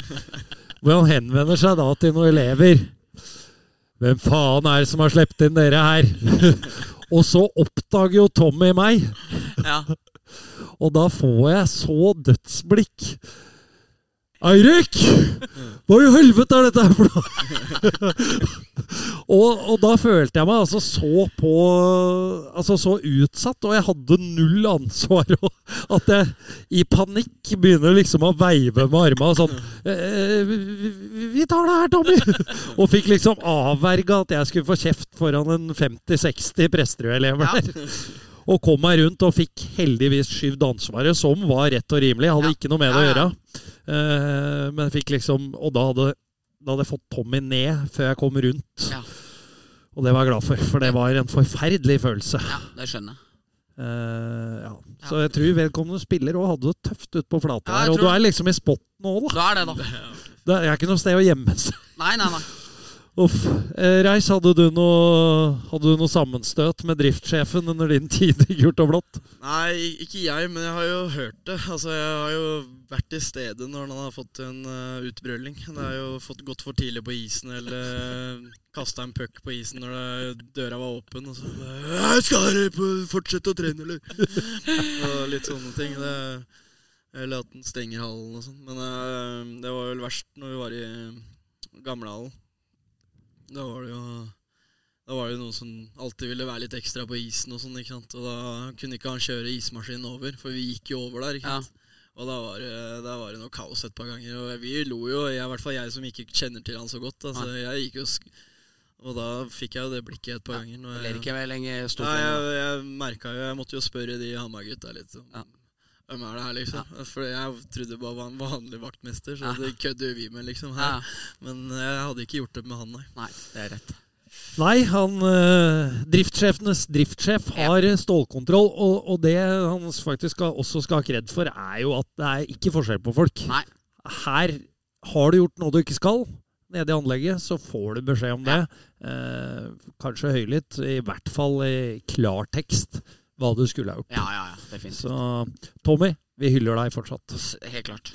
Speaker 3: Hvor han henvender seg da til noen elever. Hvem faen er det som har sluppet inn dere her? Og så oppdager jo Tommy meg.
Speaker 4: Ja.
Speaker 3: Og da får jeg så dødsblikk. Eirik! Hva i helvete er dette her for noe? og, og da følte jeg meg altså så på Altså så utsatt, og jeg hadde null ansvar. Og at jeg i panikk begynner liksom å veive med armene og sånn eh, vi, vi- tar det her, Tommy! og fikk liksom avverga at jeg skulle få kjeft foran en 50-60 Presterud-elever
Speaker 4: Ja.
Speaker 3: Og kom meg rundt og fikk heldigvis skyvd ansvaret, som var rett og rimelig. Hadde
Speaker 4: Ja.
Speaker 3: ikke noe med det å gjøre. Eh, men fikk liksom Og da hadde, da hadde jeg fått Tommy ned før jeg kom rundt.
Speaker 4: Ja.
Speaker 3: Og det var jeg glad for, for det var en forferdelig følelse.
Speaker 4: ja, det skjønner jeg.
Speaker 3: Uh, ja. Så jeg tror vedkommende spiller og hadde det tøft ute på flata
Speaker 4: Ja.
Speaker 3: Og du er liksom i spotten òg, da.
Speaker 4: Da er det, da.
Speaker 3: Det er ikke noe sted å gjemme seg.
Speaker 4: Nei, nei, nei.
Speaker 3: Uff. Eh, Reis, hadde du, noe, hadde du noe sammenstøt med driftssjefen under din tid i gult og blått?
Speaker 5: Nei, ikke jeg, men jeg har jo hørt det. Altså, Jeg har jo vært til stede når han har fått en uh, utbrøling. Det har jo fått gått for tidlig på isen, eller uh, kasta en puck på isen når det, døra var åpen. Og så «Jeg 'Skal dere fortsette å trene, eller?' og litt sånne ting. Det, eller at den stenger hallen og sånn. Men uh, det var vel verst når vi var i gamlehallen. Da var det jo da var det noen som alltid ville være litt ekstra på isen, og sånn, ikke sant? Og da kunne ikke han kjøre ismaskinen over, for vi gikk jo over der. ikke
Speaker 4: Ja.
Speaker 5: Og da var, det- da var det noe kaos et par ganger. Og vi lo jo, jeg, i hvert fall jeg som ikke kjenner til han så godt. Altså, jeg gikk jo Og da fikk jeg jo det blikket et par ganger. Når
Speaker 4: Ler ikke vel lenge stort
Speaker 5: Nei,
Speaker 4: lenger.
Speaker 5: jeg, jeg merka jo Jeg måtte jo spørre de Hamar-gutta litt. Så.
Speaker 4: Ja.
Speaker 5: Hvem er det her, liksom? For jeg trodde bare var en vanlig vaktmester, så
Speaker 4: Ja.
Speaker 5: det kødder vi med, liksom.
Speaker 4: Ja.
Speaker 5: her Men jeg hadde ikke gjort det med han, nei.
Speaker 4: Nei, det er rett.
Speaker 3: Nei, han eh, driftssjefenes driftssjef har eh, stålkontroll. Og, og det han faktisk skal, også skal ha kred for, er jo at det er ikke forskjell på folk.
Speaker 4: Nei.
Speaker 3: Her har du gjort noe du ikke skal. nede i anlegget, så får du beskjed om det. Eh, kanskje høylytt, i hvert fall i klartekst, hva du skulle ha gjort.
Speaker 4: Ja, ja, ja, definitivt.
Speaker 3: Så Tommy, vi hyller deg fortsatt.
Speaker 4: Helt klart.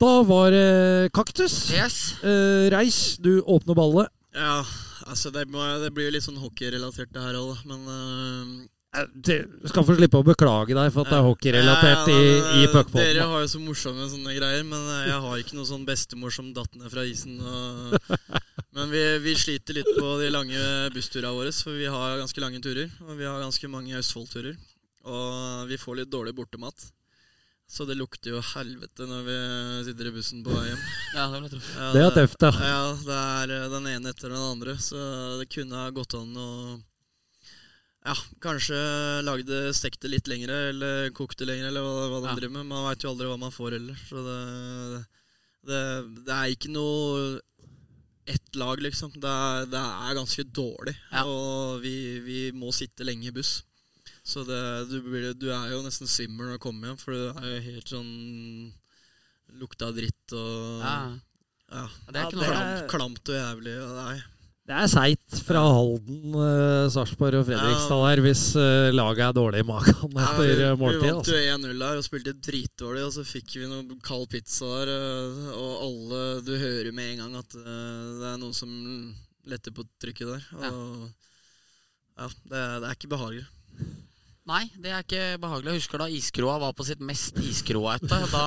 Speaker 3: Da var det kaktus.
Speaker 4: Yes.
Speaker 3: Eh, Reis, du åpner ballet.
Speaker 5: Ja, altså det, må, det blir jo litt sånn hockeyrelatert det her òg. Men
Speaker 3: Eh, Du skal få slippe å beklage deg for at det er hockeyrelatert i,
Speaker 5: Ja,
Speaker 3: i
Speaker 5: Dere har jo så morsomme sånne greier, men øh, jeg har ikke noe sånn bestemor som datt ned fra isen. Og, men vi, vi sliter litt på de lange bussturene våre, for vi har ganske lange turer. Og vi har ganske mange Østfold-turer. Og vi får litt dårlig bortemat. Så det lukter jo helvete når vi sitter i bussen på vei hjem.
Speaker 4: Ja, det vil.
Speaker 5: Ja,
Speaker 3: Det er tøft, da.
Speaker 5: Ja, det er øh, den ene etter den andre, så det kunne ha gått an å ja, kanskje lagde stekte litt lengre, eller kokte lengre, eller hva, hva de
Speaker 4: Ja.
Speaker 5: driver med. Man veit jo aldri hva man får heller. Så det, det, det er ikke noe ett lag, liksom. Det er, det er ganske dårlig.
Speaker 4: Ja.
Speaker 5: Og vi, vi må sitte lenge i buss. Så det, du, blir, du er jo nesten svimmel når du kommer hjem, for du er jo helt sånn Lukta dritt og
Speaker 4: Ja.
Speaker 5: ja.
Speaker 4: Det er ikke noe
Speaker 5: Klamt, klamt og jævlig. Og nei.
Speaker 3: Det er seigt fra Halden, uh, Sarpsborg og Fredrikstad der hvis uh, laget er dårlig i magen etter ja,
Speaker 5: vi, vi vant
Speaker 3: Altså.
Speaker 5: jo 1-0 der og spilte dritdårlig, og så fikk vi noe kald pizza der, og alle Du hører med en gang at uh, det er noen som letter på trykket der. Og ja, det, er- det er ikke behagelig.
Speaker 4: Nei, det er ikke behagelig. Jeg husker da iskroa var på sitt mest iskroete. Da,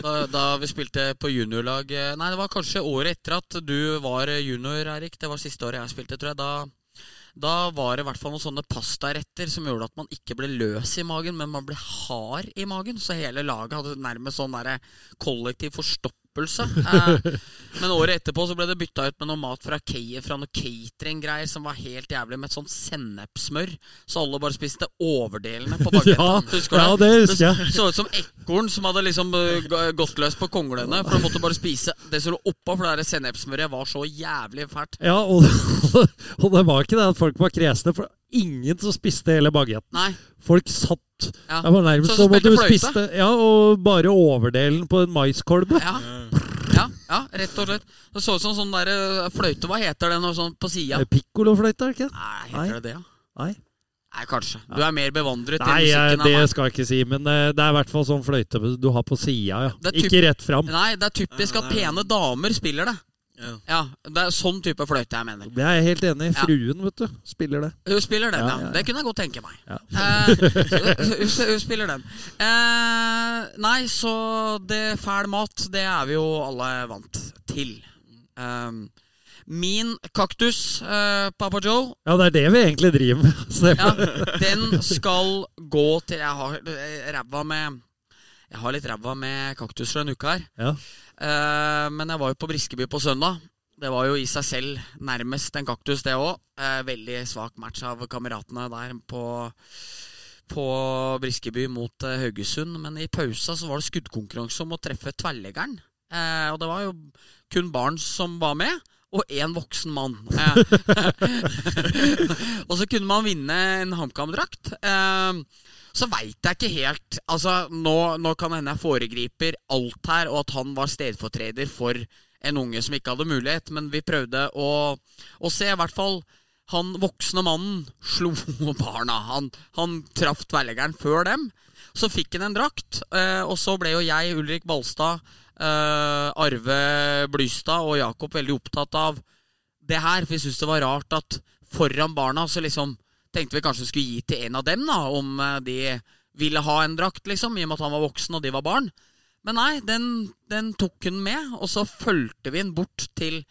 Speaker 4: da, da vi spilte på juniorlag Nei, det var kanskje året etter at du var junior, Erik. Det var siste året jeg spilte, tror jeg. Da, da var det i hvert fall noen sånne pastaretter som gjorde at man ikke ble løs i magen, men man ble hard i magen. Så hele laget hadde nærmest sånn der kollektiv forstoppelse. Eh, men året etterpå så ble det bytta ut med noe mat fra Keier, fra noe catering-greier som var helt jævlig, med et sånt sennepssmør. Så alle bare spiste overdelene på bagetten.
Speaker 3: Ja,
Speaker 4: Husker du
Speaker 3: ja, det husker jeg.
Speaker 4: så ut som ekorn som hadde liksom uh, gått løs på konglene. For de måtte bare spise det som lå oppå, for det der sennepsmøret var så jævlig fælt.
Speaker 3: Ja, og, og det var ikke det at folk var kresne, for ingen som spiste hele bagetten.
Speaker 4: Nei.
Speaker 3: Folk satt
Speaker 4: Ja.
Speaker 3: Det var nærmest
Speaker 4: som
Speaker 3: om du spiste Ja, og bare overdelen på en maiskolbe.
Speaker 4: Ja. Ja, rett og slett. Det så ut som sånn der uh, fløyte. Hva heter det noe sånn på sida?
Speaker 3: Eh, Pikkolofløyte, er det ikke?
Speaker 4: Nei,
Speaker 3: Nei.
Speaker 4: heter det det, ja?
Speaker 3: Nei.
Speaker 4: Nei, kanskje. Du er mer bevandret
Speaker 3: Nei, i
Speaker 4: musikken
Speaker 3: det
Speaker 4: enn meg.
Speaker 3: skal jeg ikke si, men eh, det er i hvert fall sånn fløyte du har på sida, ja. Ikke rett fram.
Speaker 4: Nei, det er typisk at pene damer spiller det.
Speaker 5: Ja.
Speaker 4: Ja, Det er sånn type fløyte jeg mener.
Speaker 3: Det er jeg helt enig i.
Speaker 4: Ja.
Speaker 3: Fruen, vet du, spiller det.
Speaker 4: Hun spiller den,
Speaker 3: Ja,
Speaker 4: ja.
Speaker 3: ja, ja.
Speaker 4: Det kunne jeg godt tenke meg.
Speaker 3: Ja.
Speaker 4: Eh, hun, spiller den. Eh, nei, så det fæl mat, det er vi jo alle vant til. Um, min kaktus, eh, Papa Joe,
Speaker 3: Ja, det er det vi egentlig driver med.
Speaker 4: Ja, den skal gå til Jeg har eh, ræva med Jeg har litt ræva med kaktus fra en uke her.
Speaker 3: Ja.
Speaker 4: Eh, men jeg var jo på Briskeby på søndag. Det var jo i seg selv nærmest en kaktus, det òg. veldig svak match av kameratene der på, på Briskeby mot eh, Haugesund. Men i pausa så var det skuddkonkurranse om å treffe tverrleggeren. Eh, og det var jo kun barn som var med. Og én voksen mann. Eh, og så kunne man vinne en HamKam-drakt. Eh, så veit jeg ikke helt Altså, nå, nå kan hende jeg foregriper alt her, og at han var stedfortreder for en unge som ikke hadde mulighet, men vi prøvde å, å se. I hvert fall han voksne mannen slo barna. Han, han traff tverrleggeren før dem. Så fikk han en drakt, eh, og så ble jo jeg, Ulrik Balstad, eh, Arve Blystad og Jakob veldig opptatt av det her. For vi syntes det var rart at foran barna så liksom tenkte vi kanskje skulle gi til en av dem, da, om eh, de ville ha en drakt, liksom, i og med at han var voksen og de var barn. Men nei, den, den tok hun med, og så fulgte vi den bort til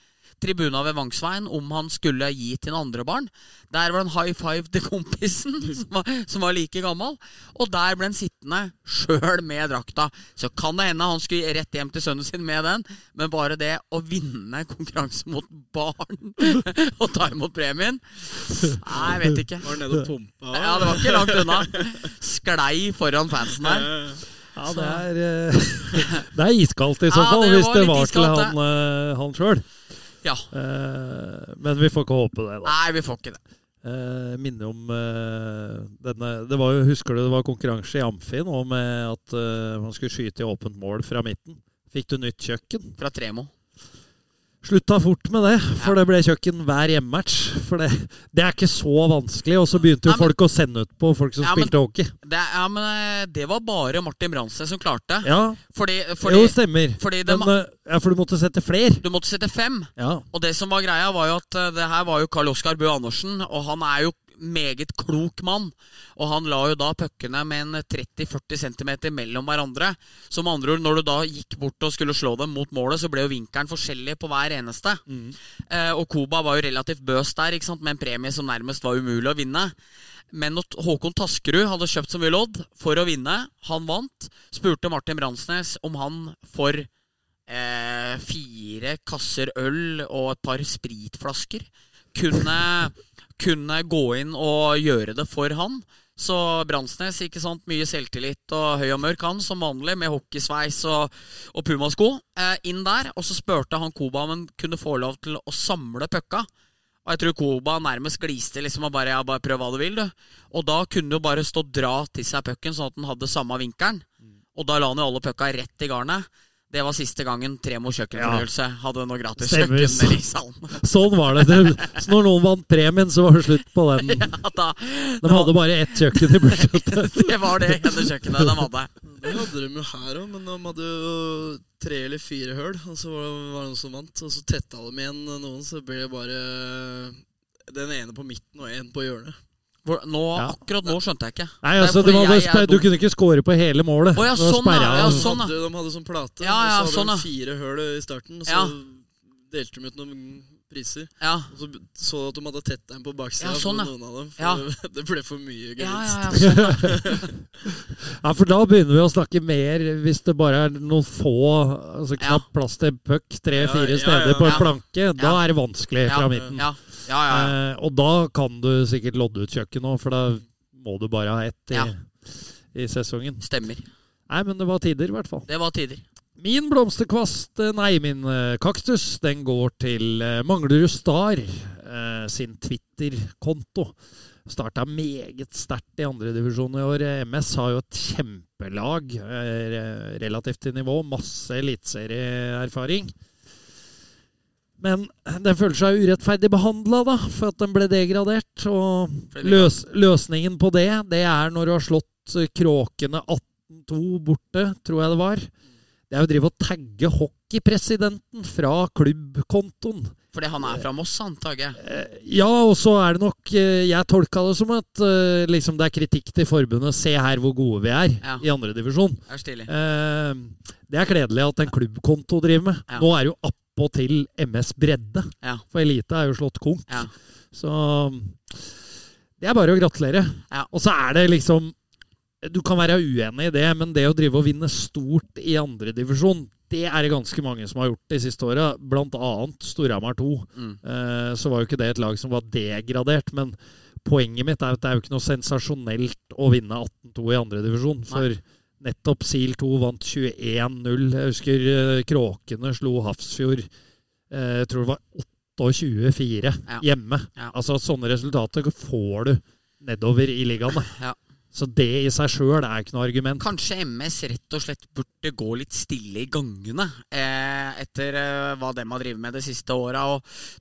Speaker 4: tribuna ved Vangsveien om han skulle gi til en andre barn. Der var det en high five til kompisen, som var, som var like gammel. Og der ble han sittende sjøl med drakta. Så kan det hende han skulle rett hjem til sønnen sin med den, men bare det å vinne konkurranse mot barn og ta imot premien Nei, jeg vet ikke.
Speaker 5: Var nede og pumpa.
Speaker 4: Ja, det var ikke langt unna. Sklei foran fansen her.
Speaker 3: Ja, det er, eh, det er iskaldt i så fall,
Speaker 4: ja,
Speaker 3: hvis det var til han, uh, han sjøl.
Speaker 4: Ja.
Speaker 3: men vi får ikke håpe det, da.
Speaker 4: Nei, vi får ikke det.
Speaker 3: Eh, minne om eh, denne det var jo, Husker du det var konkurranse i Amfi nå med at eh, man skulle skyte i åpent mål fra midten? Fikk du nytt kjøkken?
Speaker 4: Fra Tremo.
Speaker 3: Slutta fort med det, for det ble kjøkken hver hjemmematch. For det, det er ikke så vanskelig. Og så begynte jo
Speaker 4: ja, men-
Speaker 3: folk å sende ut på folk som
Speaker 4: Ja, men-
Speaker 3: spilte hockey.
Speaker 4: Det, ja, men eh, det var bare Martin Brandsted som klarte.
Speaker 3: Ja,
Speaker 4: Fordi, fordi
Speaker 3: jo, stemmer.
Speaker 4: fordi det
Speaker 3: Men, eh, ja, for du måtte sette flere.
Speaker 4: du måtte sette fem.
Speaker 3: Ja.
Speaker 4: Og det som var greia, var jo at eh, det her var jo Karl Oskar Bøe Andersen, og han er jo meget klok mann. Og han la jo da puckene med en 30-40 cm mellom hverandre. Så med andre ord, når du da gikk bort og skulle slå dem mot målet, så ble jo vinkelen forskjellig på hver eneste. Eh, og Koba var jo relativt bøs der, ikke sant? med en premie som nærmest var umulig å vinne. Men når Håkon Taskerud hadde kjøpt så mye lodd for å vinne, han vant, spurte Martin Bransnes om han for eh, fire kasser øl og et par spritflasker kunne, kunne gå inn og gjøre det for han. Så Bransnes, ikke sant, mye selvtillit og høy og mørk han, som vanlig, med hockeysveis og, og pumasko, eh, inn der. Og så spurte han Koba om han kunne få lov til å samle pucka. Og jeg tror Koba nærmest gliste liksom og bare ja, bare prøv hva du vil, du. Og da kunne jo bare stå og dra til seg pucken, sånn at den hadde samme vinkelen. Og da la han jo alle pucka rett i garnet. Det var siste gangen Tremo kjøkkenfornyelse hadde noe gratis
Speaker 3: Stemmer.
Speaker 4: kjøkken med salen.
Speaker 3: Sånn var det. det. Så når noen vant premien, så var det slutt på den.
Speaker 4: Ja, da,
Speaker 3: De hadde bare ett kjøkken i budsjettet.
Speaker 4: det var det ene kjøkkenet de hadde.
Speaker 5: Det hadde de jo her òg, men de hadde jo tre eller fire høl. Og så var det, noen som vant, og så tetta de igjen noen, så ble det bare den ene på midten og en på hjørnet.
Speaker 4: Hvor, nå,
Speaker 3: Ja.
Speaker 4: Akkurat nå skjønte jeg ikke.
Speaker 3: Nei, altså, det var
Speaker 4: jeg
Speaker 3: Du
Speaker 4: dum.
Speaker 3: kunne ikke score på hele målet.
Speaker 4: Oh, ja, sånn, ja. Ja,
Speaker 5: de,
Speaker 4: sånn,
Speaker 5: hadde, de hadde sånn plate,
Speaker 4: Ja, ja,
Speaker 5: og så
Speaker 4: sånn,
Speaker 5: hadde
Speaker 4: ja.
Speaker 5: de fire høl i starten. Og så
Speaker 4: Ja.
Speaker 5: delte de ut noen priser.
Speaker 4: Ja,
Speaker 5: Og så så du at de hadde tett dem på baksida
Speaker 4: Ja, sånn,
Speaker 5: på noen av dem. For
Speaker 4: Ja.
Speaker 5: det, det ble for mye
Speaker 4: ja,
Speaker 5: gevinst.
Speaker 4: ja, ja, sånn, ja.
Speaker 3: Ja, for da begynner vi å snakke mer hvis det bare er noen få Altså
Speaker 4: Ja.
Speaker 3: knapt plass til puck tre-fire
Speaker 5: Ja, ja,
Speaker 3: steder
Speaker 5: ja.
Speaker 3: på en
Speaker 4: Ja.
Speaker 3: planke. Da er det vanskelig fra
Speaker 4: Ja.
Speaker 3: midten.
Speaker 4: ja, ja, ja, ja.
Speaker 3: Eh, og da kan du sikkert lodde ut kjøkken òg, for da må du bare ha ett i, i sesongen.
Speaker 4: Stemmer.
Speaker 3: Nei, men det var tider, i hvert fall.
Speaker 4: Det var tider.
Speaker 3: Min blomsterkvast, eh, nei, min eh, kaktus, den går til eh, Manglerud Star eh, sin Twitter-konto. Starta meget sterkt i andredivisjon i år. MS har jo et kjempelag eh, relativt til nivå. Masse eliteserieerfaring. Men den føler seg urettferdig behandla, da, for at den ble degradert. Og løs, løsningen på det, det er når du har slått Kråkene 18-2 borte, tror jeg det var. Det er å drive og tagge hockeypresidenten fra klubbkontoen.
Speaker 4: Fordi han er fra Moss, antager jeg.
Speaker 3: Eh, Ja, og så er det nok eh, Jeg tolka det som at eh, liksom det er kritikk til forbundet. Se her hvor gode vi er
Speaker 4: Ja.
Speaker 3: i andredivisjon.
Speaker 4: Det er stilig.
Speaker 3: Det er kledelig at en klubbkonto driver med.
Speaker 4: Ja.
Speaker 3: Nå er det jo appåtil MS Bredde.
Speaker 4: Ja.
Speaker 3: For Elite er jo slått konk.
Speaker 4: Ja.
Speaker 3: Så det er bare å gratulere.
Speaker 4: Ja.
Speaker 3: Og så er det liksom Du kan være uenig i det, men det å drive og vinne stort i andredivisjon, det er det ganske mange som har gjort de siste åra. Blant annet Storhamar 2.
Speaker 4: Mm.
Speaker 3: Eh, så var jo ikke det et lag som var degradert, men poenget mitt er at det er jo ikke noe sensasjonelt å vinne 18-2 i andredivisjon. For nettopp SIL 2 vant 21-0. Jeg husker eh, Kråkene slo Hafrsfjord eh, Jeg tror det var 28-4
Speaker 4: Ja.
Speaker 3: hjemme.
Speaker 4: Ja.
Speaker 3: Altså Sånne resultater får du nedover i ligaen.
Speaker 4: Ja.
Speaker 3: Så det i seg sjøl er ikke noe argument.
Speaker 4: Kanskje MS rett og slett burde gå litt stille i gangene eh, etter eh, hva dem har drevet med de siste åra.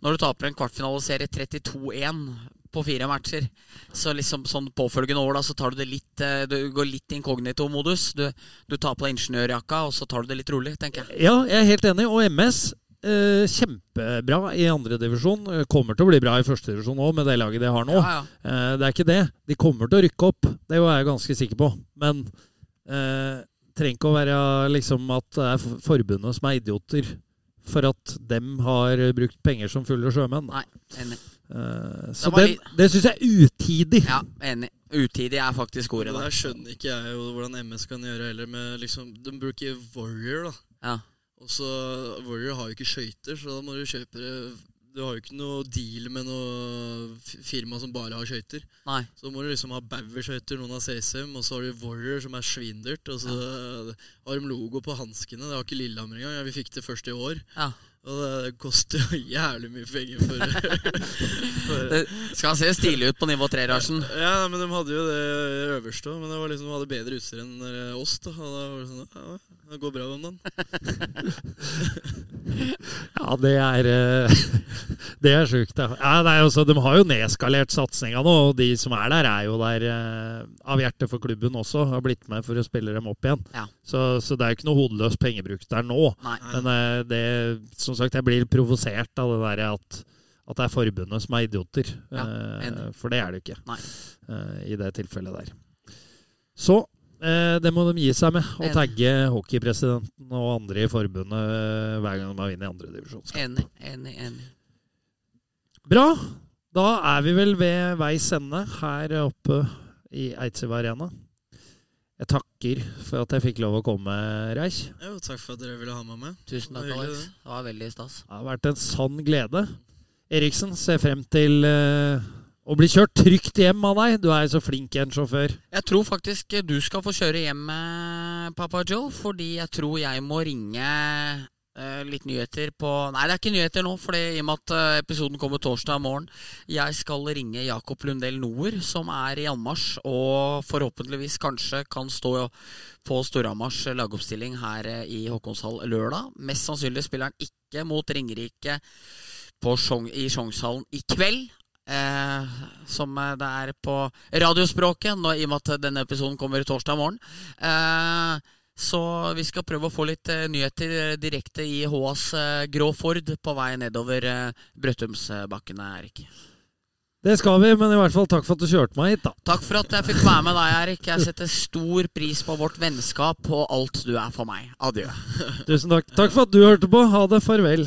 Speaker 4: Når du taper en kvartfinaliserie 32-1 på fire matcher, så liksom sånn påfølgende år da, så tar du det litt eh, Du går litt inkognito-modus. Du, du tar på deg ingeniørjakka, og så tar du det litt rolig, tenker jeg.
Speaker 3: Ja, jeg er helt enig. Og MS eh, kjempebra i andredivisjon. Kommer til å bli bra i førstedivisjon òg, med det laget de har nå.
Speaker 4: Ja, ja.
Speaker 3: Eh, det er ikke det. De kommer til å rykke opp, det er jeg ganske sikker på. Men eh, trenger ikke å være liksom at det er forbundet som er idioter for at dem har brukt penger som fulle sjømenn.
Speaker 4: Nei, enig.
Speaker 3: Eh, så
Speaker 4: det,
Speaker 3: den, det syns jeg er utidig.
Speaker 4: Ja, enig. Utidig er faktisk
Speaker 5: Det
Speaker 4: ordet. Da.
Speaker 5: skjønner ikke jeg jo hvordan MS kan gjøre heller. Med liksom, de bruker Warrior, da.
Speaker 4: Ja.
Speaker 5: Og så Warrior har jo ikke skøyter, så da må du kjøpe det Du har jo ikke noe deal med noe firma som bare har skøyter. Så må du liksom ha Bauer-skøyter, noen har CSM, og så har du Warrior som er svindyrt. Og så har de logo på hanskene. Det har ikke Lillehammer engang. Ja, vi fikk det først i år.
Speaker 4: Ja.
Speaker 5: Og det koster jo jævlig mye penger for, for
Speaker 4: Det skal se stilig ut på nivå tre, Larsen.
Speaker 5: Ja, men de hadde jo det øverste òg. Men det var liksom, de hadde bedre utstyr enn eh, oss. da Og da var det sånn, ja, Det går bra om den.
Speaker 3: Ja, det er eh, Det er sjukt, ja. ja nei, altså, de har jo nedskalert satsinga nå, og de som er der, er jo der eh, av hjertet for klubben også. Har blitt med for å spille dem opp igjen.
Speaker 4: Ja.
Speaker 3: Så, så det er jo ikke noe hodeløs pengebruk der nå.
Speaker 4: Nei.
Speaker 3: Men eh, det, som sagt, jeg blir provosert av det der at, at det er forbundet som er idioter.
Speaker 4: Ja,
Speaker 3: for det er det jo ikke
Speaker 4: Nei.
Speaker 3: eh, i det tilfellet der. Så det må de gi seg med, å tagge hockeypresidenten og andre i forbundet eh, hver gang de har vunnet i andredivisjon.
Speaker 4: Enig, enig, enig.
Speaker 3: Bra. Da er vi vel ved veis ende her oppe i Eidsiva Arena. Jeg takker for at jeg fikk lov å komme, Reich.
Speaker 5: Jo, takk for at dere ville ha meg med.
Speaker 4: Tusen takk, Alex. Det var veldig stas.
Speaker 3: Det har vært en sann glede. Eriksen, ser frem til eh, å bli kjørt trygt hjem av deg. Du er jo så flink en sjåfør.
Speaker 4: Jeg tror faktisk du skal få kjøre hjem, pappa Papa Joe, fordi jeg tror jeg må ringe eh, litt nyheter på Nei, det er ikke nyheter nå, for i og med at eh, episoden kommer torsdag morgen. Jeg skal ringe Jakob Lundell Noer, som er i anmarsj, og forhåpentligvis kanskje kan stå på Storhamars lagoppstilling her eh, i Håkonshall lørdag. Mest sannsynlig spiller han ikke mot Ringerike i Sjongshallen i kveld. Eh, som eh, det er på radiospråket, nå, i og med at denne episoden kommer torsdag morgen. Eh, så vi skal prøve å få litt eh, nyheter eh, direkte i HAs eh, grå Ford på vei nedover Brøttumsbakkene, Erik.
Speaker 3: Det skal vi, men i hvert fall takk for at du kjørte meg hit, da.
Speaker 4: Takk for at jeg fikk være med deg, Erik. Jeg setter stor pris på vårt vennskap og alt du er for meg. Adjø.
Speaker 3: Tusen takk. Takk for at du hørte på. Ha det. Farvel.